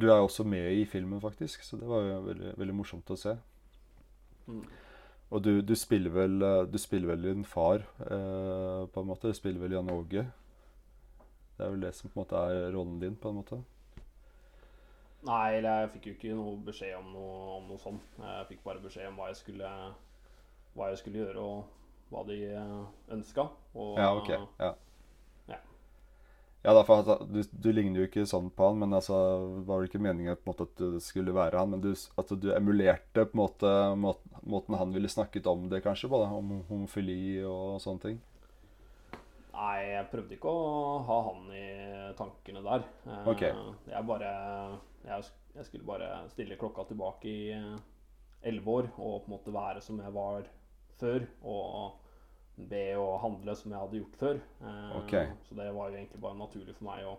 du er også med i filmen, faktisk, så det var jo veldig, veldig morsomt å se. Mm. Og du, du spiller vel eh, Du spiller vel din far, eh, på en måte. Du spiller vel Jan Åge. Det er vel det som på en måte er rollen din, på en måte. Nei, eller jeg fikk jo ikke noe beskjed om noe, om noe sånt. Jeg fikk bare beskjed om hva jeg skulle, hva jeg skulle gjøre, og hva de ønska. Og Ja, ok. Ja. Ja. Ja, derfor, for at du, du ligner jo ikke sånn på han, men altså, var det ikke meningen på en måte at du skulle være han, men du, at du emulerte på en måte måten han ville snakket om det, kanskje, både om homofili og sånne ting? Nei, jeg prøvde ikke å ha han i tankene der. Okay. Ok. Jeg bare jeg, jeg skulle bare stille klokka tilbake i eh, elleve år og på en måte være som jeg var før. Og be og handle som jeg hadde gjort før. Okay. Ok. Så det var jo egentlig bare naturlig for meg å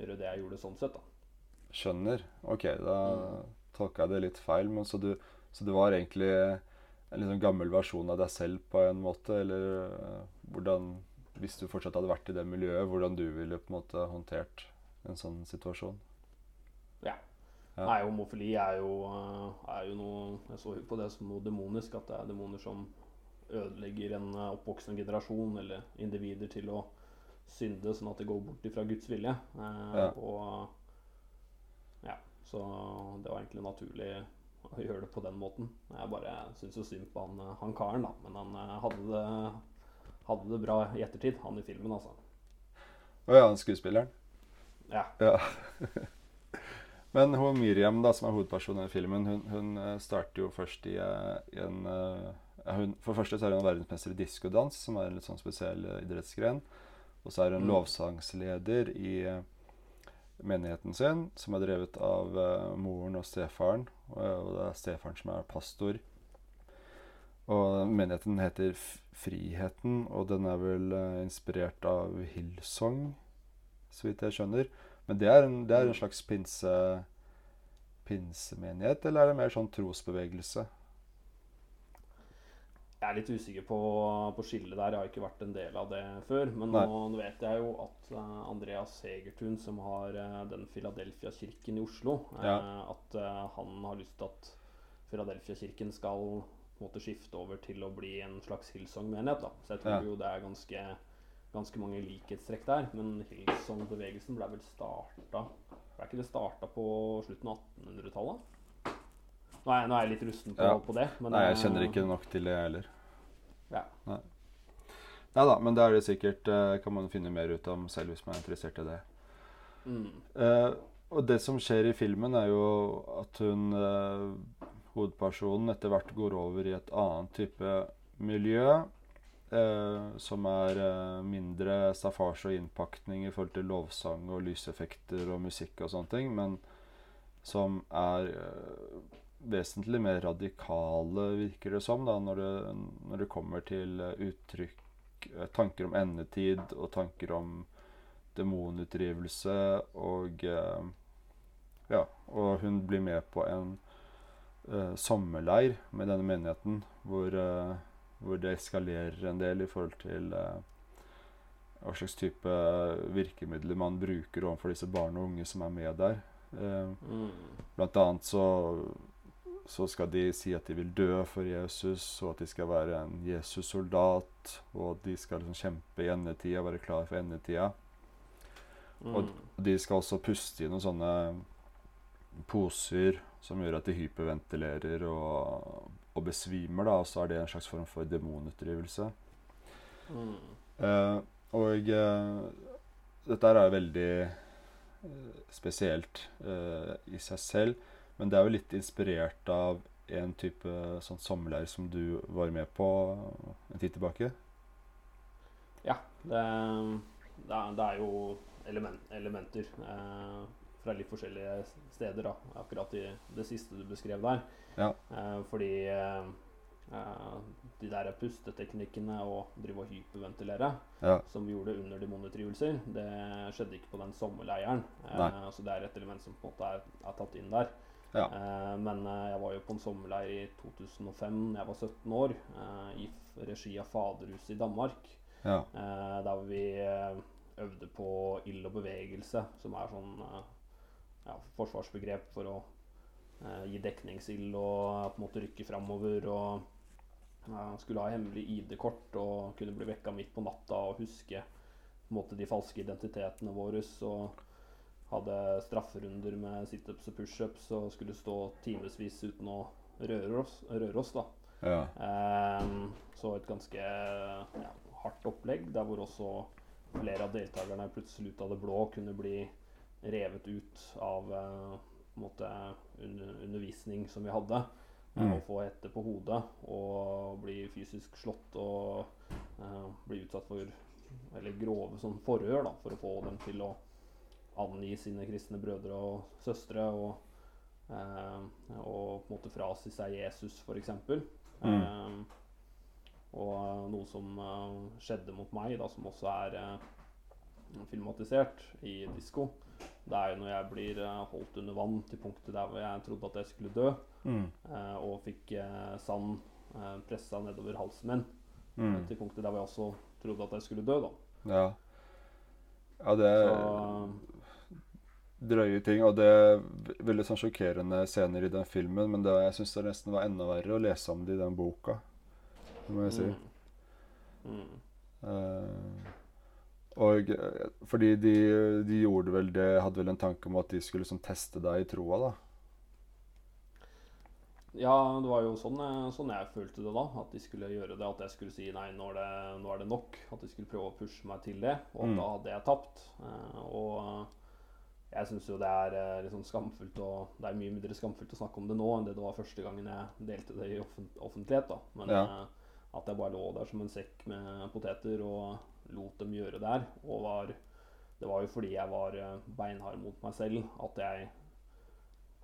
gjøre det jeg gjorde sånn sett. da. Skjønner. Ok, da Mm. tolka jeg det litt feil. Men så du, så du var egentlig en sånn gammel versjon av deg selv på en måte? Eller eh, hvordan Hvis du fortsatt hadde vært i det miljøet, hvordan du ville på en måte håndtert en sånn situasjon? Ja. Ja. Nei, homofili er jo, eh, er jo noe Jeg så jo på det som noe demonisk. At det er demoner som ødelegger en eh, oppvoksende generasjon eller individer til å synde, sånn at det går bort ifra Guds vilje. Eh, Ja. Og ja, så det var egentlig naturlig å gjøre det på den måten. Jeg bare syns jo synd på han, han karen, da. Men han hadde det, hadde det bra i ettertid, han i filmen, altså. Å ja, han skuespilleren? Ja. Ja. (laughs) Men hun Miriam, da, som er hovedpersonen i filmen, hun, hun eh, starter jo først i, eh, i en eh, hun, For det første så er hun verdensmester i diskodans, som er en litt sånn spesiell idrettsgren. Og så er hun Mm. lovsangsleder i menigheten sin, som er drevet av uh, moren og stefaren. Og, og det er stefaren som er pastor. Og menigheten heter Friheten, og den er vel eh, inspirert av Hillsong, så vidt jeg skjønner. Men det er en, det er en slags pinse, pinsemenighet, eller er det mer sånn trosbevegelse? Jeg er litt usikker på, på skillet der. Jeg har ikke vært en del av det før. Men nå, nå vet jeg jo at uh, Andreas Hegertun, som har uh, den Philadelphia-kirken i Oslo, Ja. at eh, han har lyst til at Philadelphia-kirken skal måte skifte over til å bli en slags Hillsong-menighet. da. Så jeg tror Ja. jo det er ganske, ganske mange likhetstrekk der. Men Hillsong-bevegelsen ble vel starta Ble ikke det starta på slutten av 1800-tallet? Nå nå er jeg litt rusten på, Ja. på det. Men, Nei, jeg eh, kjenner ikke nok til det, jeg heller. Ja. Nei. Nei da, men det er det sikkert eh, kan man finne mer ut om selv hvis man er interessert i det. Mm. Uh, og det som skjer i filmen, er jo at hun, eh, hovedpersonen, etter hvert går over i et annet type miljø. Eh, som er eh, mindre staffasje og innpakning i forhold til lovsang og lyseffekter og musikk og sånne ting, men som er eh, vesentlig mer radikale, virker det som, da, når det, når det kommer til eh, uttrykk eh, Tanker om endetid og tanker om demonutdrivelse og eh, Ja, og hun blir med på en eh, sommerleir med denne menigheten hvor, eh, hvor det eskalerer en del i forhold til eh, hva slags type virkemidler man bruker overfor disse barn og unge som er med der. Eh, Mm. Blant annet så, så skal de si at de vil dø for Jesus, og at de skal være en Jesus-soldat, og at de skal liksom kjempe i endetida, være klar for endetida. Mm. Og de skal også puste i noen sånne poser som gjør at de hyperventilerer og, og besvimer. da, Og så er det en slags form for demonutdrivelse. Mm. Eh, og eh, dette er jo veldig eh, spesielt eh, i seg selv, men det er jo litt inspirert av en type sånn sommerleir som du var med på en tid tilbake. Ja, det, det, er, det er jo element, elementer eh, fra litt forskjellige steder, da. Akkurat i det siste du beskrev der. Ja. Eh, fordi eh, eh de der pusteteknikkene og drive og hyperventilere Ja. som vi gjorde under demonutdrivelser, det skjedde ikke på den sommerleiren. Eh, så det er et element som på en måte er, er tatt inn der. Ja. Eh, men eh, jeg var jo på en sommerleir i 2005 jeg var 17 år, i regi av Faderhuset i Danmark. Ja. Eh, der vi øvde på ild og bevegelse, som er sånn ja, forsvarsbegrep for å eh, gi dekningsild og eh, på en måte rykke framover. Og eh, skulle ha hemmelig ID-kort og kunne bli vekka midt på natta og huske på en måte, de falske identitetene våre. Og hadde strafferunder med situps og pushups og skulle stå timevis uten å røre oss. Røre oss da. Ja. Eh, så et ganske ja, hardt opplegg, der hvor også flere av deltakerne plutselig ut av det blå kunne bli revet ut av eh, måte undervisning som vi hadde. eh, Mm. Og få hette på hodet og bli fysisk slått og eh, bli utsatt for eller grove sånn forhør da, for å få dem til å angi sine kristne brødre og søstre. og Eh, og på en måte frasi seg Jesus, f.eks. Mm. Eh, og noe som eh, skjedde mot meg, da, som også er eh, filmatisert i disko, det er jo når jeg blir eh, holdt under vann til punktet der hvor jeg trodde at jeg skulle dø, Mm. eh, og fikk eh, sand eh, pressa nedover halsen min, Mm. til punktet der hvor jeg også trodde at jeg skulle dø. da. Ja. Ja, det er Så drøye ting, og det er veldig sånn sjokkerende scener i den filmen, men det, jeg syns det nesten var enda verre å lese om det i den boka. Det må jeg si. Mm. Mm. Eh, og eh, fordi de, de gjorde vel det Hadde vel en tanke om at de skulle liksom teste deg i troa, da. Ja, det var jo sånn, eh, sånn jeg følte det da. At de skulle gjøre det. At jeg skulle si nei, nå er det, nå er det nok. At de skulle prøve å pushe meg til det. Og Mm. da hadde jeg tapt. Eh, og jeg syns jo det er liksom sånn skamfullt og Det er mye mindre skamfullt å snakke om det nå enn det det var første gangen jeg delte det i offen offentlighet. da. Men Ja. at jeg bare lå der som en sekk med poteter og lot dem gjøre der. Og var Det var jo fordi jeg var eh, beinhard mot meg selv at jeg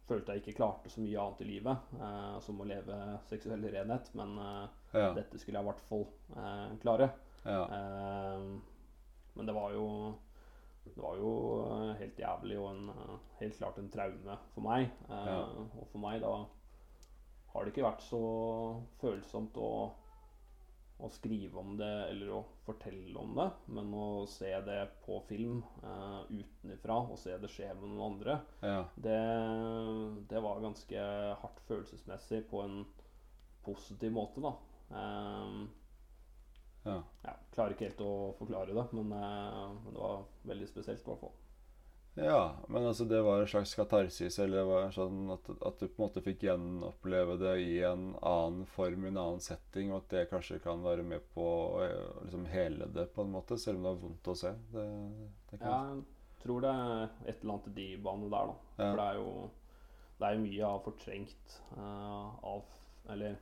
følte jeg ikke klarte så mye annet i livet, eh, som å leve seksuell renhet. Men eh, Ja. dette skulle jeg i hvert fall eh, klare. ja. Eh, men det var jo Det var jo eh, helt jævlig og en, helt klart en traume for meg. Eh, Ja. Og for meg da har det ikke vært så følsomt å, å skrive om det eller å fortelle om det, men å se det på film uh, utenfra og se det skje med noen andre, ja. det, det var ganske hardt følelsesmessig på en positiv måte, da. Um, ja. ja, klarer ikke helt å forklare det, men, uh, men det var veldig spesielt i hvert fall. Ja, men altså det var en slags katarsis, eller det var sånn at, at du på en måte fikk gjenoppleve det i en annen form, i en annen setting, og at det kanskje kan være med på å eh, liksom hele det på en måte, selv om det er vondt å se. Det, det Jeg tror det er et eller annet i de banene der, da. Ja. For det er jo det er jo mye jeg har fortrengt uh, av Eller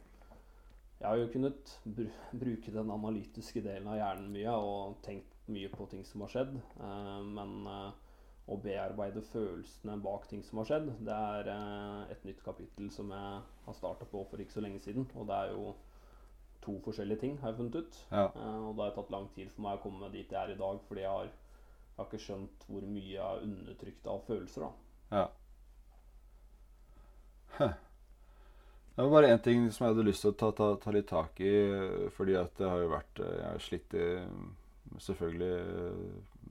jeg har jo kunnet br bruke den analytiske delen av hjernen mye og tenkt mye på ting som har skjedd, uh, men eh, å bearbeide følelsene bak ting som har skjedd, det er eh, et nytt kapittel som jeg har starta på for ikke så lenge siden. Og det er jo to forskjellige ting, har jeg funnet ut. Ja. Eh, og det har tatt lang tid for meg å komme dit jeg er i dag, fordi jeg har, jeg har ikke skjønt hvor mye jeg har undertrykt av følelser. da. ja. Huh. Det var bare én ting som jeg hadde lyst til å ta, ta, ta litt tak i, eh, fordi at det har jo vært Jeg har slitt selvfølgelig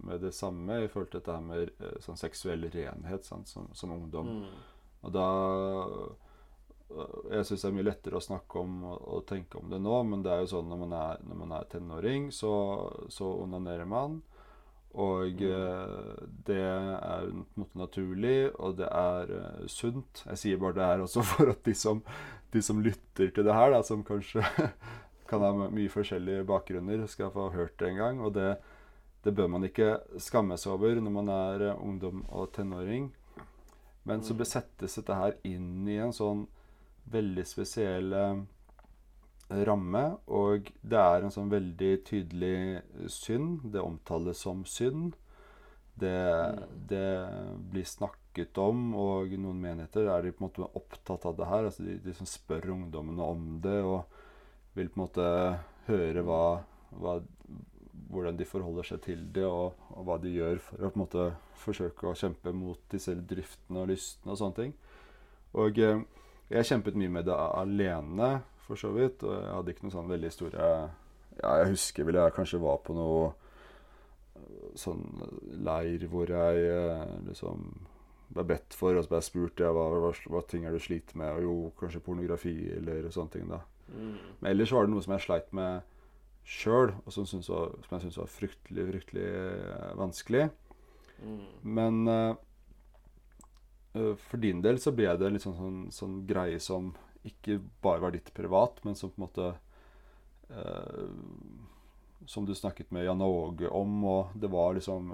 med det samme i forhold til dette med eh, sånn seksuell renhet sant, som, som ungdom. Mm. Og da øh, Jeg syns det er mye lettere å snakke om og, og tenke om det nå, men det er jo sånn når man er, når man er tenåring, så, så onanerer man. Og eh, det er på en måte naturlig, og det er eh, sunt. Jeg sier bare det her også (laughs) for at de som, de som lytter til det her, da, som kanskje (laughs) kan ha mye forskjellige bakgrunner, skal få hørt det en gang. Og det, det bør man ikke skamme seg over når man er eh, ungdom og tenåring. Men så Mm. besettes dette her inn i en sånn veldig spesiell eh, ramme, og det er en sånn veldig tydelig synd. Det omtales som synd. Det, Mm. det blir snakket om, og noen menigheter er de på en måte opptatt av det her. Altså de, de som spør ungdommene om det, og vil på en måte høre hva, hva hvordan de forholder seg til det, og, og hva de gjør for å på en måte forsøke å kjempe mot disse driftene og lystene og sånne ting. Og eh, jeg kjempet mye med det alene, for så vidt, og jeg hadde ikke noen sånn veldig store Ja, jeg husker vel jeg kanskje var på noe eh, sånn leir hvor jeg eh, liksom ble bedt for, og så ble jeg spurt ja, hva, hva, hva ting er du sliter med, og jo, kanskje pornografi eller sånne ting, da. Mm. Men ellers var det noe som jeg sleit med sjøl, og som, synes var, som jeg syntes var fryktelig, fryktelig eh, vanskelig. Mm. Men uh, for din del så ble det en litt sånn, sånn, sånn greie som ikke bare var ditt privat, men som på en måte uh, Som du snakket med Jan Åge om, og det var liksom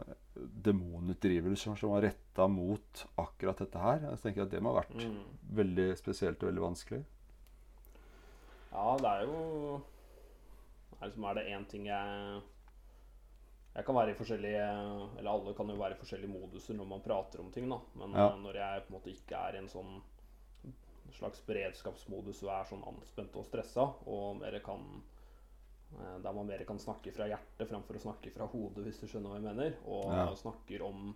demonutdrivelser som var retta mot akkurat dette her. Jeg tenker at det må ha vært Mm. veldig spesielt og veldig vanskelig. Ja, det er jo liksom, er det én ting jeg Jeg kan være i forskjellige Eller alle kan jo være i forskjellige moduser når man prater om ting, da. Men Ja. eh, når jeg på en måte ikke er i en sånn slags beredskapsmodus og er sånn anspent og stressa, og mer kan eh, der man mer kan snakke fra hjertet framfor å snakke fra hodet, hvis du skjønner hva jeg mener. Og Ja. snakker om,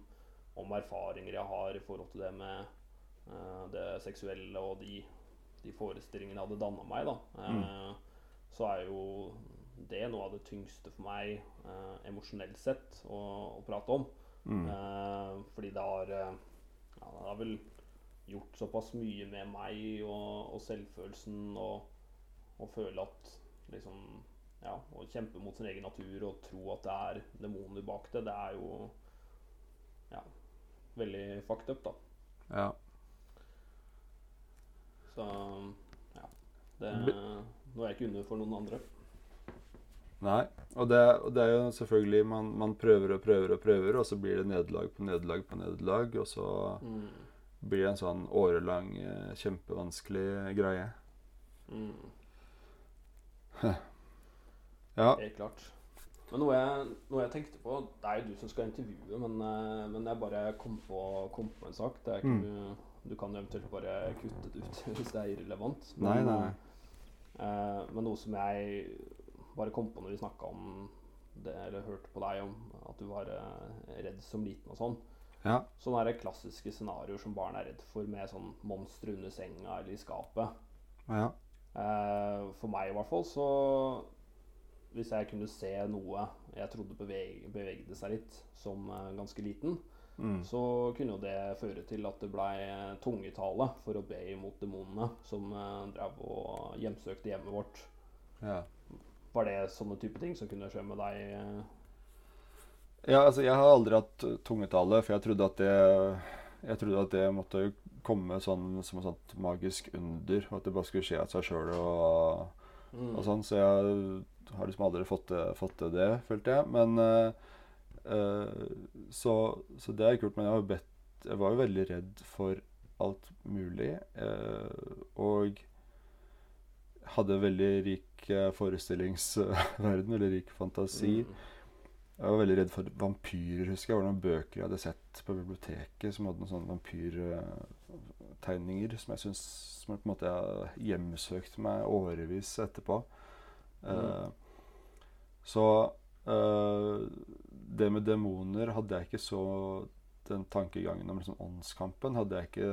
om erfaringer jeg har i forhold til det med eh, det seksuelle og de, de forestillingene jeg hadde danna meg, da. Mm. Så er jo det er noe av det tyngste for meg eh, emosjonelt sett å, å prate om. Mm. Eh, fordi det har eh, Ja, det har vel gjort såpass mye med meg og, og selvfølelsen og, og føle at liksom Ja, å kjempe mot sin egen natur og tro at det er demoner bak det, det er jo Ja, veldig fucked up, da. Ja. Så ja. Det Det Nå er jeg ikke under for noen andre. Nei. Og det, og det er jo selvfølgelig man, man prøver og prøver og prøver, og så blir det nederlag på nederlag på nederlag, og så Mm. blir det en sånn årelang, eh, kjempevanskelig greie. Mm. (laughs) Ja. Helt klart. Men noe jeg, noe jeg tenkte på Det er jo du som skal intervjue, men, eh, men jeg bare kom på, kom på en sak. Det ikke, Mm. Du kan jo eventuelt bare kutte det ut (laughs) hvis det er irrelevant. Nei, Men, nei. eh, men noe som jeg bare kom på når vi snakka om det, eller hørte på deg om at du var eh, redd som liten og sånn. Ja. Sånne klassiske scenarioer som barn er redd for, med sånn monstre under senga eller i skapet. ja. Eh, for meg i hvert fall, så Hvis jeg kunne se noe jeg trodde beveg, bevegde seg litt som eh, ganske liten, Mm. så kunne jo det føre til at det blei tungetale for å be imot demonene som eh, drev og hjemsøkte hjemmet vårt. ja. Var det sånne type ting som kunne skje med deg? eh? Ja, altså, jeg har aldri hatt uh, tungetale, for jeg trodde at det Jeg trodde at det måtte komme sånn som et sånt magisk under, og at det bare skulle skje av seg sjøl og, Mm. og sånn. Så jeg har liksom aldri fått det, til det, følte jeg. Men eh, så, så det er kult. Men jeg, har bedt, jeg var jo veldig redd for alt mulig. Uh, og hadde veldig rik eh, forestillingsverden, veldig rik fantasi. Mm. Jeg var veldig redd for vampyrer, husker jeg. Det var noen bøker jeg hadde sett på biblioteket som hadde noen sånne vampyrtegninger som jeg syns Som jeg på en måte har hjemsøkt meg årevis etterpå. Eh, så eh, det med demoner hadde jeg ikke så Den tankegangen om liksom åndskampen hadde jeg ikke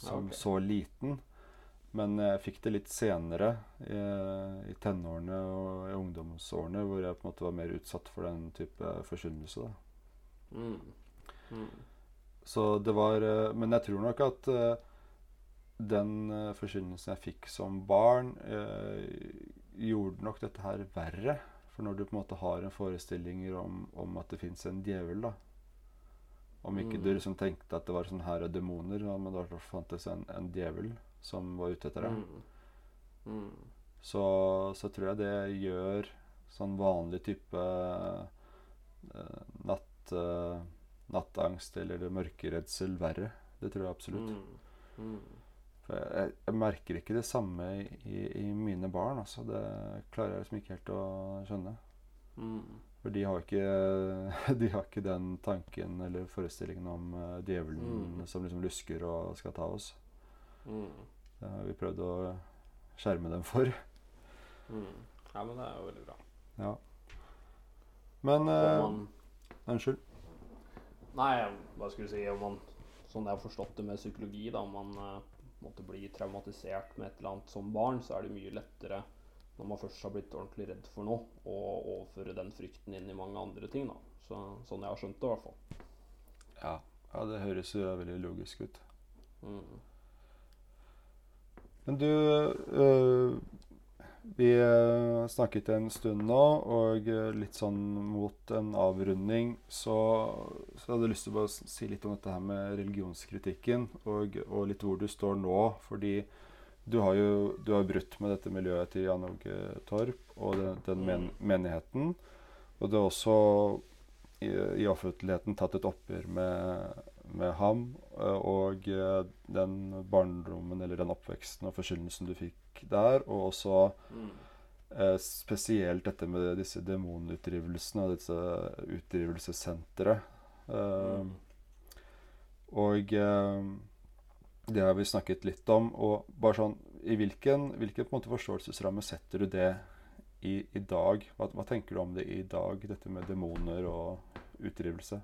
som okay. så liten. Men jeg fikk det litt senere, i, i tenårene og i ungdomsårene, hvor jeg på en måte var mer utsatt for den type forkynnelse. Mm. Mm. Så det var eh, Men jeg tror nok at eh, den eh, forkynnelsen jeg fikk som barn, eh, gjorde nok dette her verre. For når du på en måte har en forestilling om, om at det fins en djevel, da Om ikke Mm. du liksom tenkte at det var sånn her er demoner, men det fantes en, en djevel som var ute etter det. Mm. Mm. så, så tror jeg det gjør sånn vanlig type uh, natt, uh, nattangst eller mørkeredsel verre. Det tror jeg absolutt. Mm. Mm. For jeg, jeg merker ikke det samme i, i mine barn. Altså. Det klarer jeg liksom ikke helt å skjønne. Mm. For de har ikke, (laughs) de har ikke den tanken eller forestillingen om eh, djevelen Mm. som liksom lusker og skal ta oss. Mm. Det har vi prøvd å skjerme dem for. Mm. Ja, men det er jo veldig bra. Ja. Men eh, man, Unnskyld. nei, hva skulle du si om man, Sånn jeg har forstått det med psykologi, da, om man eh, måtte bli traumatisert med et eller annet som barn, så er det mye lettere når man først har blitt ordentlig redd for noe, å overføre den frykten inn i mange andre ting. da. Så, sånn jeg har skjønt det, i hvert fall. Ja. ja, det høres jo veldig logisk ut. Mm. Men du øh, Vi øh, snakket en stund nå, og øh, litt sånn mot en avrunding så, så hadde jeg lyst til å si litt om dette her med religionskritikken, og, og litt hvor du står nå. Fordi du har jo du har brutt med dette miljøet til Jan Åge Torp og den, den men, Mm. menigheten. Og du har også i, i offentligheten tatt et oppgjør med, med ham øh, og øh, den barndommen eller den oppveksten og forkynnelsen du fikk der, og også Mm. eh, spesielt dette med disse demonutdrivelsene og disse utdrivelsessenteret. Eh, Mm. og eh, det har vi snakket litt om. Og bare sånn, i hvilken, hvilken på en måte forståelsesramme setter du det i, i dag? Hva, hva tenker du om det i dag, dette med demoner og utdrivelse?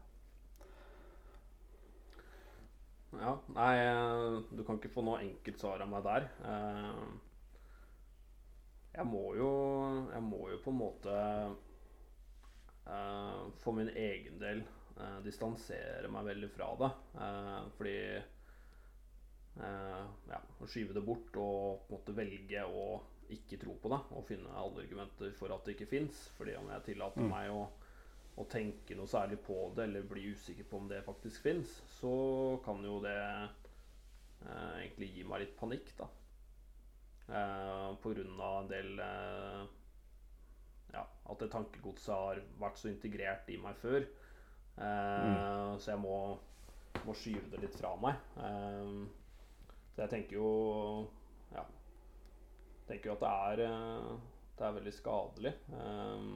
Ja, nei, du kan ikke få noe enkelt svar av meg der. Eh, Jeg må jo, jeg må jo på en måte eh, for min egen del eh, distansere meg veldig fra det. Fordi ja, å skyve det bort og på en måte velge å ikke tro på det og finne alle argumenter for at det ikke fins. Fordi om jeg tillater Mm. meg å, å tenke noe særlig på det eller bli usikker på om det faktisk fins, så kan jo det eh, egentlig gi meg litt panikk, da. Eh, på grunn av en del eh, Ja, at det tankegodset har vært så integrert i meg før. Eh, Så jeg må, må skyve det litt fra meg. Eh, så jeg tenker jo Ja. Tenker jo at det er eh, Det er veldig skadelig eh,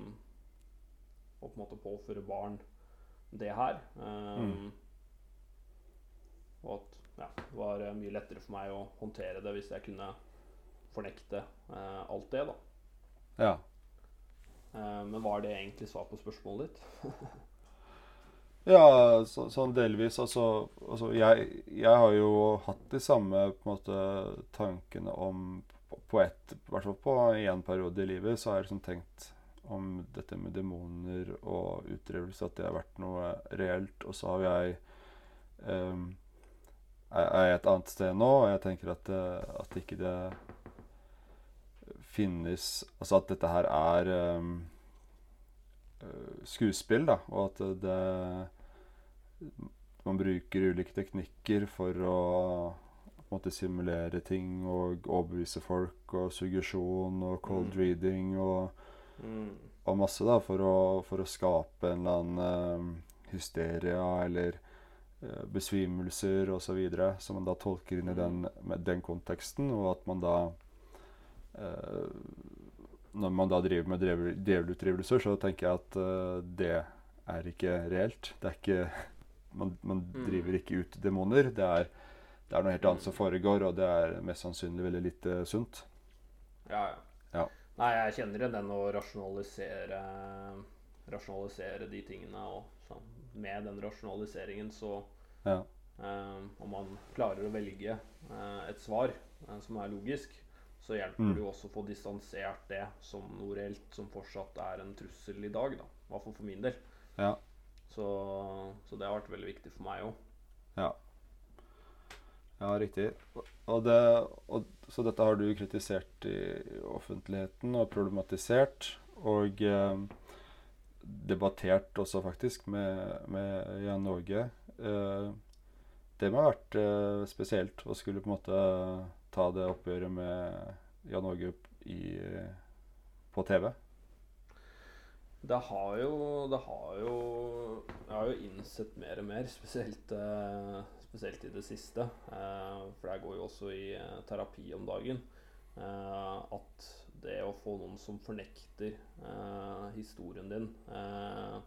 å på en måte påføre barn det her. Um, Mm. Og at ja, det var eh, mye lettere for meg å håndtere det hvis jeg kunne fornekte uh, alt det, da. Ja. Uh, men var det egentlig svar på spørsmålet ditt? (laughs) Ja, så, sånn delvis. Altså, altså jeg, jeg har jo hatt de samme på en måte, tankene om På, på ett, i hvert fall på én periode i livet, så har jeg liksom tenkt om dette med demoner og utdrivelse, at det har vært noe reelt. Og så har jeg um, er jeg et annet sted nå, og jeg tenker at, det- at ikke det finnes Altså at dette her er um, eh, skuespill, da, og at det Man bruker ulike teknikker for å måtte simulere ting og overbevise folk, og suggesjon og cold Mm. reading og, Mm. og masse, da, for å, for å skape en eller annen uh, hysteria eller uh, besvimelser osv. som man da tolker inn i den, med den konteksten, og at man da uh, Når man da driver med djevelutdrivelser, så tenker jeg at uh, det er ikke reelt. Det er ikke (laughs) Man, man Mm. driver ikke ut demoner. Det er, det er noe helt annet som foregår, og det er mest sannsynlig veldig lite sunt. Ja, ja. Nei, jeg kjenner igjen den å rasjonalisere Rasjonalisere de tingene. Og så med den rasjonaliseringen så Ja. eh, Om man klarer å velge eh, et svar eh, som er logisk, så hjelper Mm. det jo også å få distansert det som noe reelt som fortsatt er en trussel i dag. da I hvert fall for min del. Ja. Så, så det har vært veldig viktig for meg òg. Ja. Ja, riktig. Og det, og, så dette har du kritisert i offentligheten og problematisert. og eh, debattert også, faktisk, med, med Jan Åge. Eh, det må ha vært eh, spesielt å skulle på en måte ta det oppgjøret med Jan Åge på TV. Det har jo Det har jo Jeg har jo innsett mer og mer, spesielt, eh, spesielt i det siste. Eh, for jeg går jo også i eh, terapi om dagen. Eh, at det å få noen som fornekter eh, historien din, eh,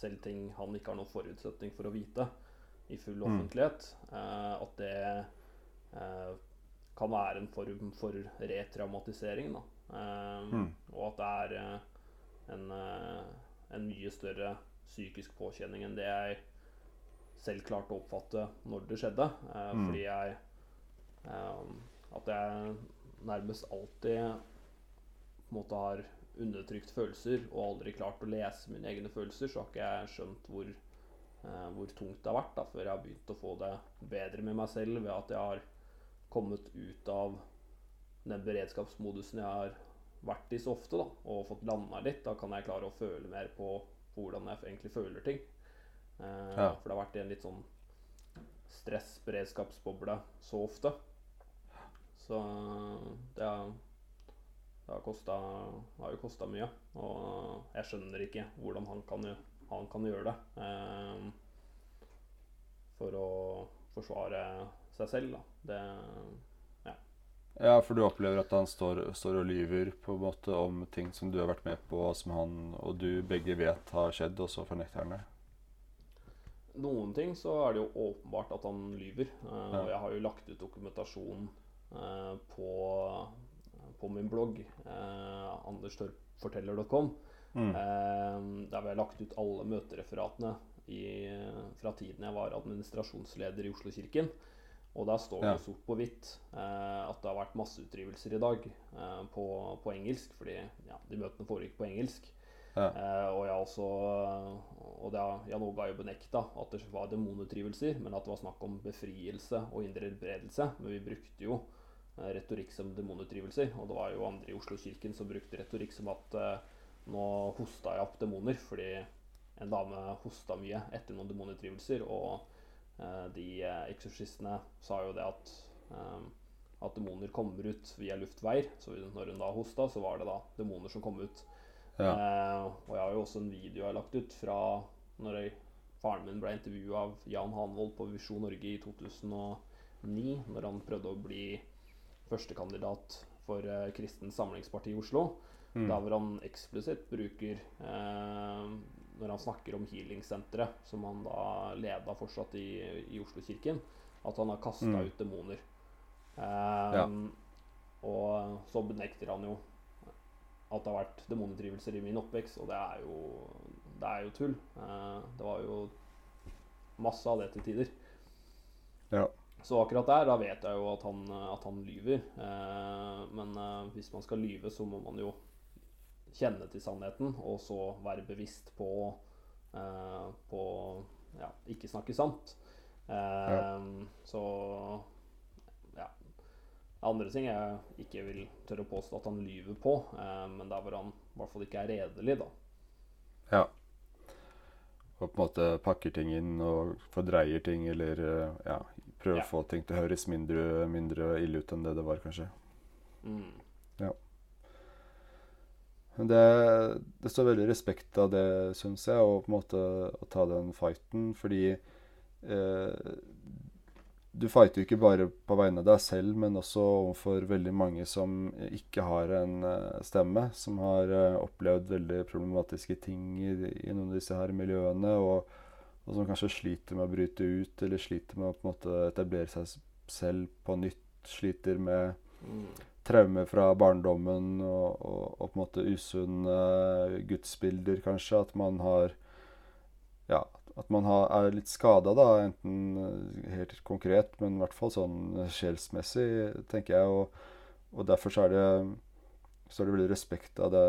selv ting han ikke har noen forutsetning for å vite, i full Mm. offentlighet, at det kan være en form for retraumatisering. Mm. Og at det er en, en mye større psykisk påkjenning enn det jeg selv klarte å oppfatte når det skjedde. Eh, Mm. Fordi jeg eh, At jeg nærmest alltid på en måte har undertrykt følelser og aldri klart å lese mine egne følelser, så har ikke jeg skjønt hvor, eh, hvor tungt det har vært da, før jeg har begynt å få det bedre med meg selv ved at jeg har kommet ut av den beredskapsmodusen jeg har vært i så ofte, da, og fått landa litt. Da kan jeg klare å føle mer på hvordan jeg egentlig føler ting. Eh, Ja. For det har vært i en litt sånn stress-beredskapsboble så ofte. Så det har, det har, kostet, det har jo kosta mye. Og jeg skjønner ikke hvordan han kan, han kan gjøre det. Eh, for å forsvare seg selv, da. Det Ja, for du opplever at han står, står og lyver på en måte om ting som du har vært med på, og som han og du begge vet har skjedd, og så fornekter han det. Noen ting så er det jo åpenbart at han lyver. Uh. Og jeg har jo lagt ut dokumentasjon uh, på, på min blogg, uh, anderstorpforteller.com, Mm. eh, der vi har lagt ut alle møtereferatene i, fra tiden jeg var administrasjonsleder i Oslo-kirken. Og der står det Ja. sort på hvitt eh, at det har vært masseutdrivelser i dag eh, på, på engelsk, fordi ja, de møtene foregikk på engelsk. Ja. Eh, og jeg også Og det har Jan Åge jo benekta at det var demonutdrivelser, men at det var snakk om befrielse og indre helbredelse. Men vi brukte jo eh, retorikk som demonutdrivelser, og det var jo andre i Oslo-kirken som brukte retorikk som at eh, nå hosta jeg opp demoner fordi en dame hosta mye etter noen demonutdrivelser, og de eksorsistene sa jo det at at demoner kommer ut via luftveier. Så når hun da hosta, så var det da demoner som kom ut. Ja. Eh, og jeg har jo også en video jeg har lagt ut fra når jeg, faren min ble intervjua av Jan Hanvold på Visjon Norge i 2009, når han prøvde å bli førstekandidat for uh, Kristent Samlingsparti i Oslo. Mm. Der hvor han eksplisitt bruker uh, Når han snakker om healingsenteret, som han da leda fortsatt i, i Oslo-kirken, at han har kasta Mm. ut demoner. Ja. Og så benekter han jo at det har vært demonutdrivelser i min oppvekst, og det er jo, det er jo tull. Eh, det var jo masse av det til tider. Ja. Så akkurat der, da vet jeg jo at han, at han lyver. Eh, men eh, hvis man skal lyve, så må man jo kjenne til sannheten, og så være bevisst på, eh, på ja, ikke snakke sant. Ja. Så. Andre ting jeg ikke vil tørre å påstå at han lyver på, eh, men der hvor han i hvert fall ikke er redelig, da. ja. Og på en måte pakker ting inn og fordreier ting, eller eh, ja, prøver Ja. å få ting til å høres mindre, mindre ille ut enn det det var, kanskje. Mm. Men det, det står veldig respekt av det, syns jeg, og på en måte å ta den fighten, fordi eh, du fighter jo ikke bare på vegne av deg selv, men også overfor veldig mange som ikke har en eh, stemme, som har eh, opplevd veldig problematiske ting i, i noen av disse her miljøene, og, og som kanskje sliter med å bryte ut, eller sliter med å på en måte etablere seg selv på nytt, sliter med traumer fra barndommen og, og, og på en måte usunne gudsbilder, kanskje. At man har Ja, at man har, er litt skada, da. Enten eh, helt konkret, men i hvert fall sånn sjelsmessig, tenker jeg. Og, og derfor så er det så er det veldig respekt av det,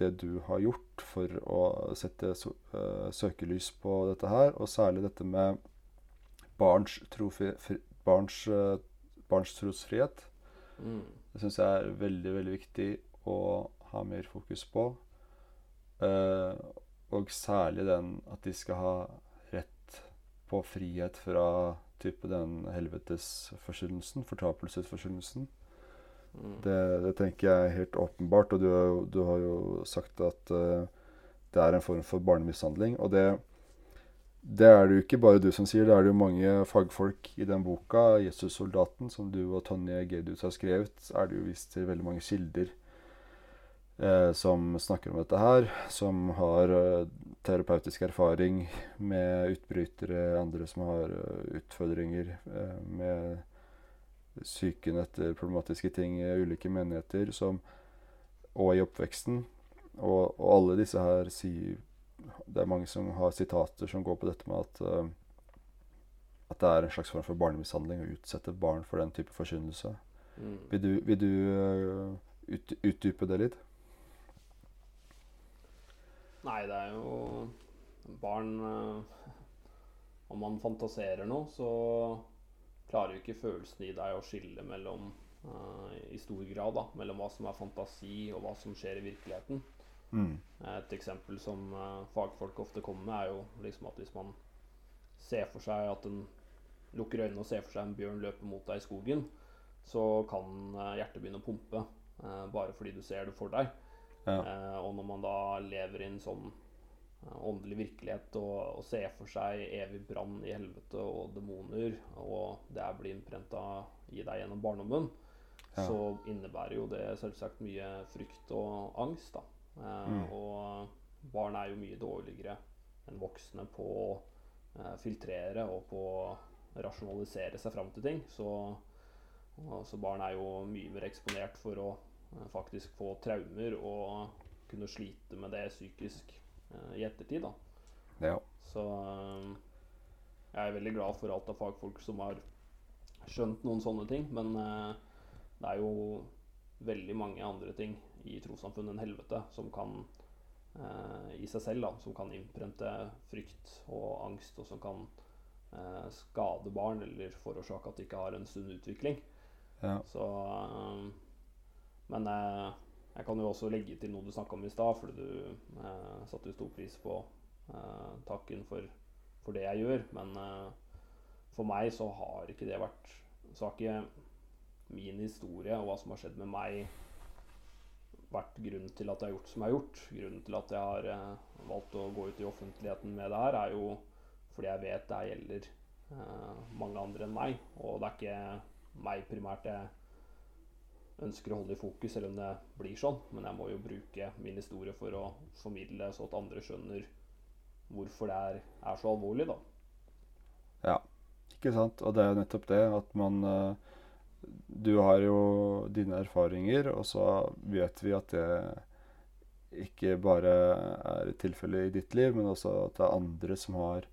det du har gjort for å sette so, uh, søkelys på dette her, og særlig dette med barns, trofi, fri, barns, uh, barns trosfrihet. Mm. Det syns jeg er veldig veldig viktig å ha mer fokus på. Eh, og særlig den at de skal ha rett på frihet fra type den helvetesforkynnelsen, fortapelsesforkynnelsen. Mm. Det, det tenker jeg er helt åpenbart, og du, du har jo sagt at uh, det er en form for barnemishandling. Og det, det er det jo ikke bare du som sier, det er det jo mange fagfolk i den boka, 'Jesus-soldaten', som du og Tonje Gedius har skrevet, er det jo vist til veldig mange kilder som snakker om dette her, som har eh, terapeutisk erfaring med utbrytere, andre som har eh, utfordringer eh, med psyken etter problematiske ting i ulike menigheter, som, og i oppveksten. Og, og alle disse her sier Det er mange som har sitater som går på dette med at eh, at det er en slags form for barnemishandling å utsette barn for den type forkynnelse. Mm. Vil du, vil du eh, ut, utdype det litt? Nei, det er jo Barn eh, Om man fantaserer noe, så klarer jo ikke følelsen i deg å skille mellom eh, I stor grad, da. Mellom hva som er fantasi, og hva som skjer i virkeligheten. Mm. Et eksempel som eh, fagfolk ofte kommer med, er jo liksom at hvis man ser for seg at en lukker øynene og ser for seg en bjørn løpe mot deg i skogen, så kan hjertet begynne å pumpe bare fordi du ser det for deg. Ja. Eh, og når man da lever i en sånn eh, åndelig virkelighet og, og ser for seg evig brann i helvete og demoner, og det blir innprenta i deg gjennom barndommen, Ja. så innebærer jo det selvsagt mye frykt og angst. da. Eh, Mm. Og barn er jo mye dårligere enn voksne på å eh, filtrere og på å rasjonalisere seg fram til ting. Så, så barn er jo mye mer eksponert for å faktisk få traumer og kunne slite med det psykisk eh, i ettertid. da. ja. Så eh, jeg er veldig glad for alt av fagfolk som har skjønt noen sånne ting. Men eh, det er jo veldig mange andre ting i trossamfunnet enn helvete som kan i seg selv da, som kan innprente frykt og angst, og som kan eh, skade barn eller forårsake at de ikke har en sunn utvikling. ja. Så Men eh, jeg kan jo også legge til noe du snakka om i stad, fordi du eh, satte jo stor pris på eh, takken for, for det jeg gjør. Men eh, for meg så har ikke det vært Så har ikke min historie og hva som har skjedd med meg, vært grunnen til at jeg har gjort som jeg har gjort. Grunnen til at jeg har eh, valgt å gå ut i offentligheten med det her, er jo fordi jeg vet det gjelder eh, mange andre enn meg. Og det er ikke meg primært jeg ønsker å holde i fokus, selv om det blir sånn. Men jeg må jo bruke min historie for å formidle, så at andre skjønner hvorfor det er, er så alvorlig, da. Ikke sant? Og det er jo nettopp det at man eh, Du har jo dine erfaringer, og så vet vi at det ikke bare er tilfellet i ditt liv, men også at det er andre som har,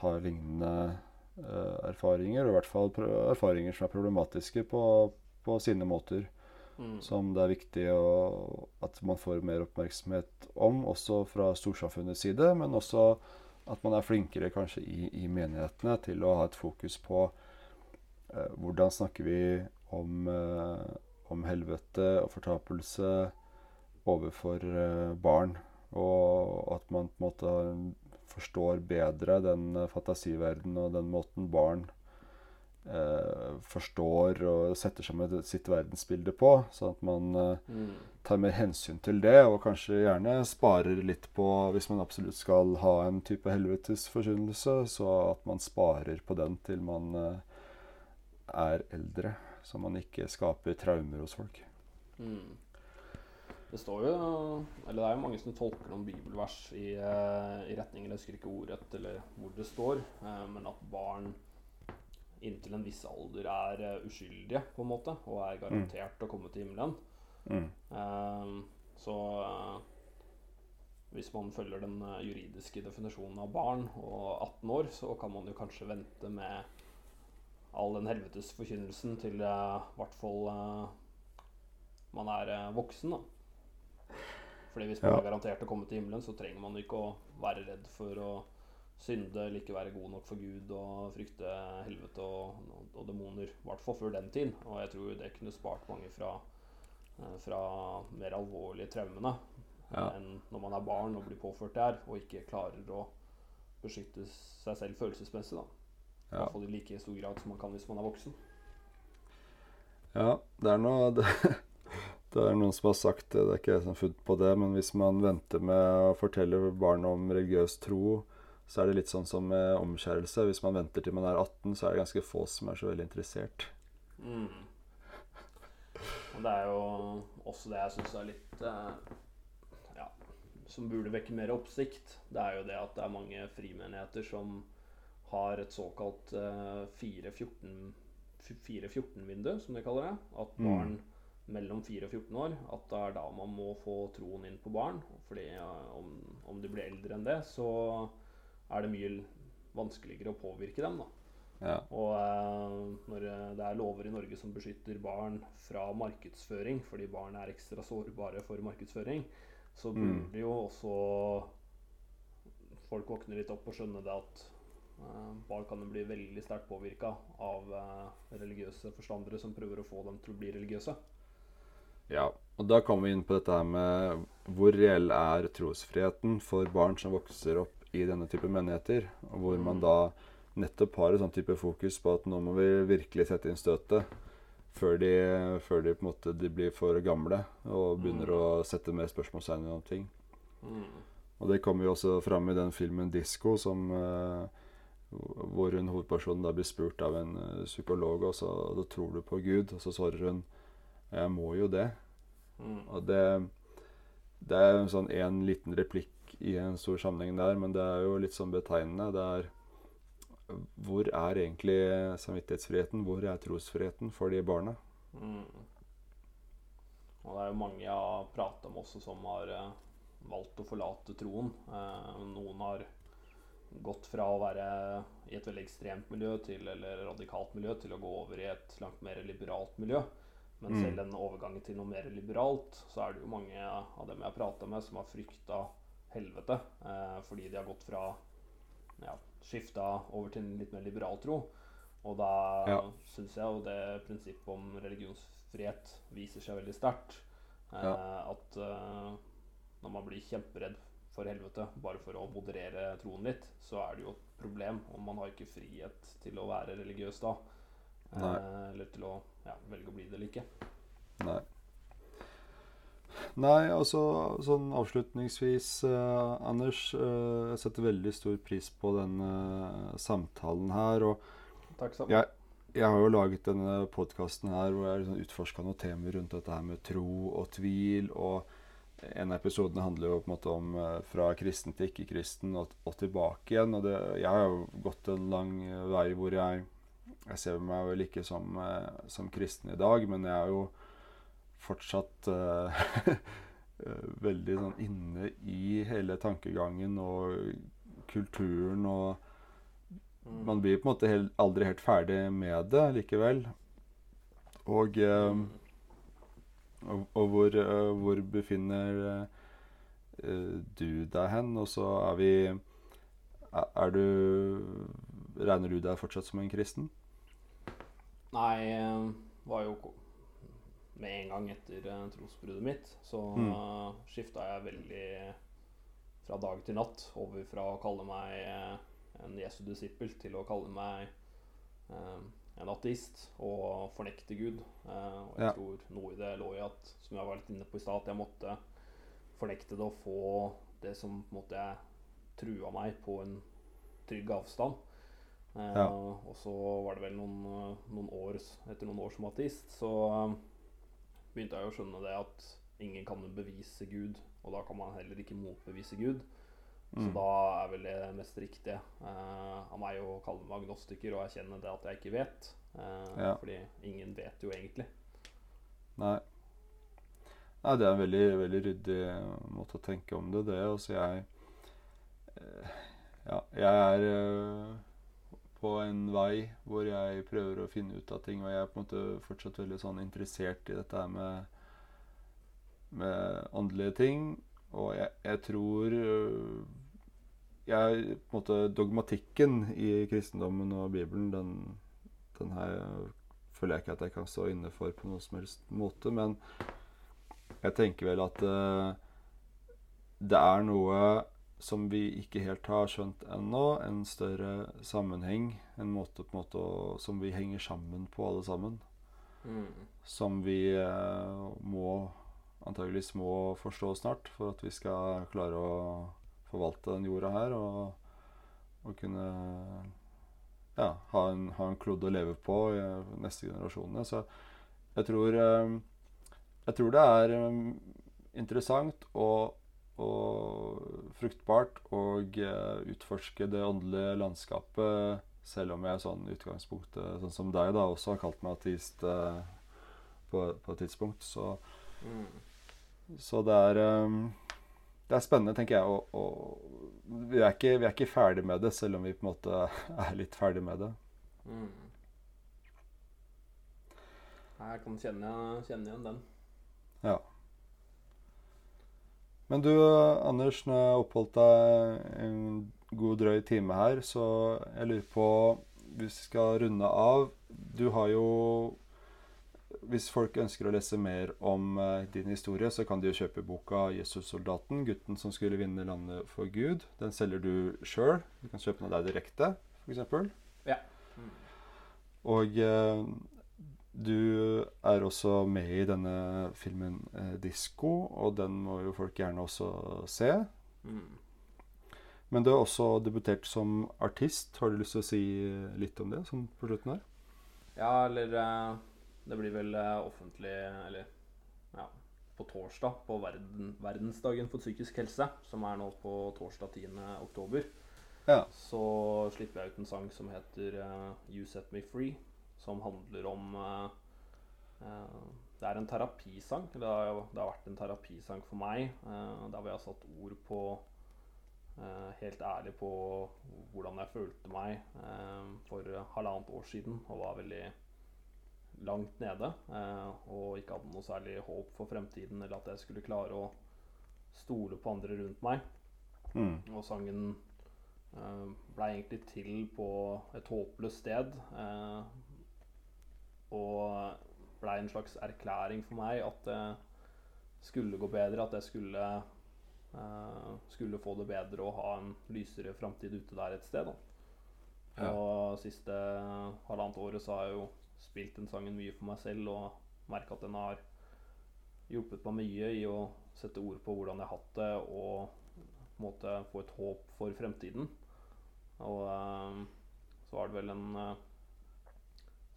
har lignende eh, erfaringer, og i hvert fall erfaringer som er problematiske på, på sine måter. Mm. Som det er viktig å, at man får mer oppmerksomhet om, også fra storsamfunnets side, men også at man er flinkere kanskje i, i menighetene til å ha et fokus på eh, hvordan snakker vi om, eh, om helvete og fortapelse overfor eh, barn, og at man på en måte forstår bedre den eh, fantasiverdenen og den måten barn forstår og setter seg med sitt verdensbilde på, sånn at man eh, Mm. tar mer hensyn til det, og kanskje gjerne sparer litt på Hvis man absolutt skal ha en type helvetesforkynnelse, så at man sparer på den til man eh, er eldre. Så man ikke skaper traumer hos folk. Mm. Det står jo Eller det er jo mange som tolker noen bibelvers i, eh, i retningen Jeg husker ikke ordrett eller hvor det står, eh, men at barn inntil en viss alder er eh, uskyldige, på en måte, og er garantert å komme til himmelen. Mm. Eh, så uh, hvis man følger den eh, juridiske definisjonen av barn og 18 år, så kan man jo kanskje vente med all den helvetesforkynnelsen til i hvert fall man er voksen. da. Fordi hvis man Ja. er garantert å komme til himmelen, så trenger man ikke å være redd for å synde eller ikke være god nok for Gud og frykte helvete og, og, og demoner. I hvert fall før den tid. Og jeg tror det kunne spart mange fra, eh, fra mer alvorlige traumene. Ja. enn når man er barn og blir påført det her, og ikke klarer å beskytte seg selv følelsesmessig. da. I hvert fall i like stor grad som man kan hvis man er voksen. Ja, det er noe (laughs) det, det er noen som har sagt det, det er ikke jeg som har funnet på det, men hvis man venter med å fortelle barn om religiøs tro, så er det litt sånn som med omskjærelse. Hvis man venter til man er 18, så er det ganske få som er så veldig interessert. Mm. Og det er jo også det jeg syns er litt eh, Ja, som burde vekke mer oppsikt. Det er jo det at det er mange frimenigheter som har et såkalt eh, 4-14 4-14-vindu, som de kaller det. At Mm. barn mellom 4 og 14 år At det er da man må få troen inn på barn. Fordi eh, om, om de blir eldre enn det, så er det mye vanskeligere å påvirke dem. da Ja. og eh, når eh, det er lover i Norge som beskytter barn fra markedsføring, fordi barn er ekstra sårbare for markedsføring, så Mm. burde jo også folk våkne litt opp og skjønne det at eh, barn kan bli veldig sterkt påvirka av eh, religiøse forstandere som prøver å få dem til å bli religiøse. ja. Og da kommer vi inn på dette her med hvor reell er trosfriheten for barn som vokser opp i denne type menigheter, hvor man Mm. da nettopp har et sånn type fokus på at nå må vi virkelig sette inn støtet før de, før de på en måte de blir for gamle og begynner Mm. å sette mer spørsmålstegn ved ting. Mm. Og det kommer jo også fram i den filmen 'Disko', som, eh, hvor hun hovedpersonen da blir spurt av en eh, psykolog, og så da 'Tror du på Gud?' Og så svarer hun 'Jeg må jo det'. Mm. Og det, det er en sånn en liten replikk i en stor sammenheng der, men det er jo litt sånn betegnende. Det er Hvor er egentlig samvittighetsfriheten? Hvor er trosfriheten for de barna? Mm. Og det er jo mange jeg har prata med også som har eh, valgt å forlate troen. Eh, noen har gått fra å være i et veldig ekstremt miljø til, eller radikalt miljø til å gå over i et langt mer liberalt miljø. Men Mm. selv den overgangen til noe mer liberalt, så er det jo mange av dem jeg har prata med, som har frykta helvete. Eh, fordi de har gått fra ja, skifta over til en litt mer liberal tro. Og da Ja. syns jeg jo det prinsippet om religionsfrihet viser seg veldig sterkt. Eh, Ja. At eh, når man blir kjemperedd for helvete bare for å moderere troen litt, så er det jo et problem. Og man har ikke frihet til å være religiøs da. Nei. Eh, eller til å ja, velge å bli det eller ikke. Nei. Nei, altså sånn avslutningsvis, eh, Anders. eh, jeg setter veldig stor pris på denne samtalen her. Og Takk sammen. jeg, jeg har jo laget denne podkasten her hvor jeg liksom utforska noen temaer rundt dette her med tro og tvil. Og en av episodene handler jo på en måte om eh, fra kristen til ikke-kristen og, og tilbake igjen. Og det, jeg har jo gått en lang vei hvor jeg jeg ser meg vel ikke som, eh, som kristen i dag, men jeg er jo fortsatt (laughs) eh, veldig sånn inne i hele tankegangen og kulturen og Mm. Man blir på en måte helt, aldri helt ferdig med det likevel. Og, Mm. og, og hvor, uh, hvor befinner du deg hen? Og så er vi er, du Regner du deg fortsatt som en kristen? Nei, var jo med en gang etter eh, trosbruddet mitt, så Mm. uh, skifta jeg veldig fra dag til natt over fra å kalle meg eh, en Jesu disippel til å kalle meg eh, en ateist og fornekte Gud. Og jeg Ja. tror noe i det lå i at, som jeg var litt inne på i stad, at jeg måtte fornekte det og få det som på en måte jeg trua meg på en trygg avstand. Ja. Og så var det vel noen, noen år etter noen år som ateist, så begynte jeg å skjønne det at ingen kan bevise Gud, og da kan man heller ikke motbevise Gud. Så Mm. da er vel det mest riktige eh, av meg å kalle meg agnostiker og erkjenne det at jeg ikke vet. Eh, Ja. Fordi ingen vet jo egentlig. Nei. Nei, det er en veldig, veldig ryddig måte å tenke om det, det. Altså, jeg eh, Ja, jeg er eh, på en vei hvor jeg prøver å finne ut av ting, og jeg er på en måte fortsatt veldig sånn interessert i dette her med med åndelige ting. Og jeg, jeg tror øh, jeg, på en måte Dogmatikken i kristendommen og Bibelen, den, den her føler jeg ikke at jeg kan stå inne for på noen som helst måte. Men jeg tenker vel at uh, det er noe som vi ikke helt har skjønt ennå. En større sammenheng. En måte, på en måte å, som vi henger sammen på, alle sammen. Mm. Som vi eh, må antageligvis må forstå snart for at vi skal klare å forvalte den jorda her og, og kunne ja, ha en, ha en klode å leve på i neste generasjonene. Så jeg tror, eh, jeg tror det er eh, interessant og, og fruktbart og eh, utforske det åndelige landskapet, selv om jeg sånn utgangspunktet, sånn som deg, da, også har kalt meg ateist eh, på, på et tidspunkt. Så, Mm. så det er eh, det er spennende, tenker jeg. Og, og vi, er ikke, vi er ikke ferdig med det, selv om vi på en måte (laughs) er litt ferdig med det. Mm. Jeg kan kjenne, kjenne igjen den. Ja. Men du, Anders, nå har jeg oppholdt deg en god drøy time her, så jeg lurer på Hvis Vi skal runde av. Du har jo Hvis folk ønsker å lese mer om eh, din historie, så kan de jo kjøpe boka 'Jesus-soldaten gutten som skulle vinne landet for Gud'. Den selger du sjøl. Du kan kjøpe den av deg direkte, f.eks. Ja. Mm. Og eh, du er også med i denne filmen eh, 'Disko', og den må jo folk gjerne også se. Mm. Men du har også debutert som artist. Har du lyst til å si litt om det sånn på slutten her? Ja, eller eh, Det blir vel eh, offentlig Eller ja, på torsdag, på verden, verdensdagen for psykisk helse, som er nå på torsdag 10. oktober, Ja. så slipper jeg ut en sang som heter eh, 'You Set Me Free', som handler om eh, eh, Det er en terapisang. Det har, det har vært en terapisang for meg, eh, der hvor jeg har satt ord på Helt ærlig på hvordan jeg følte meg for halvannet år siden, og var veldig langt nede. og ikke hadde noe særlig håp for fremtiden, eller at jeg skulle klare å stole på andre rundt meg. Mm. Og sangen uh, ble egentlig til på et håpløst sted. Og blei en slags erklæring for meg at det skulle gå bedre, at jeg skulle, uh, skulle få det bedre og ha en lysere framtid ute der et sted. Ja. Og siste halvannet året så har jeg jo spilt den sangen mye for meg selv og merka at den har hjulpet meg mye i å sette ord på hvordan jeg har hatt det, og på en måte få et håp for fremtiden. Og uh, så var det vel en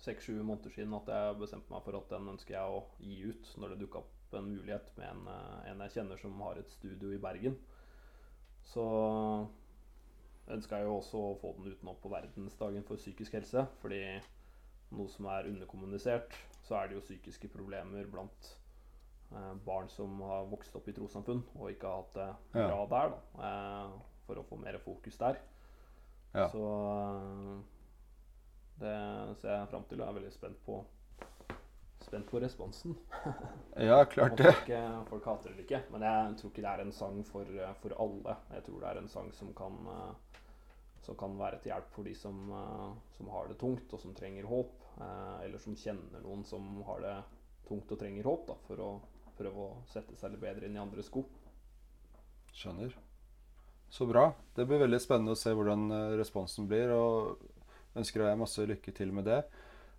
seks-sju måneder siden at jeg bestemte meg for at den ønsker jeg å gi ut når det dukka opp en mulighet med en, eh, en jeg kjenner som har et studio i Bergen. Så ønska jeg jo også å få den ut nå på verdensdagen for psykisk helse. Fordi noe som er underkommunisert, så er det jo psykiske problemer blant eh, barn som har vokst opp i trossamfunn og ikke har hatt det Ja. bra der, da. Eh, for å få mer fokus der. Ja. Så eh, det ser jeg fram til, og er veldig spent på Spent på responsen. (laughs) ja, klart det. Folk, eh, folk hater det ikke, men jeg tror ikke det er en sang for, eh, for alle. Jeg tror det er en sang som kan, eh, som kan være til hjelp for de som, som har det tungt, og som trenger håp. Eller som kjenner noen som har det tungt og trenger håp, da, for å prøve å sette seg litt bedre inn i andre sko. Skjønner. Så bra. Det blir veldig spennende å se hvordan responsen blir. Og ønsker deg masse lykke til med det.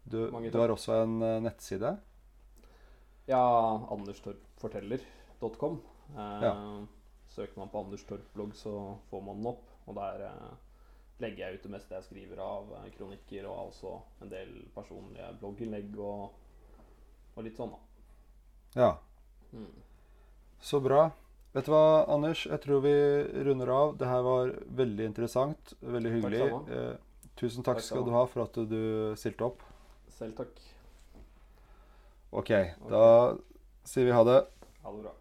Du, du har også en eh, nettside. Ja, anderstorpforteller.com. Eh, Ja. Søker man på Anders Torp-blogg, så får man den opp. Og der eh, legger jeg ut det meste jeg skriver av eh, kronikker, og også en del personlige blogginnlegg og, og litt sånn, da. Ja. Mm. Så bra. Vet du hva, Anders? Jeg tror vi runder av. Det her var veldig interessant. Veldig hyggelig. sammen. Tusen takk Takk skal du ha for at du stilte opp. Selv takk. OK, da sier vi ha det. Ha det bra.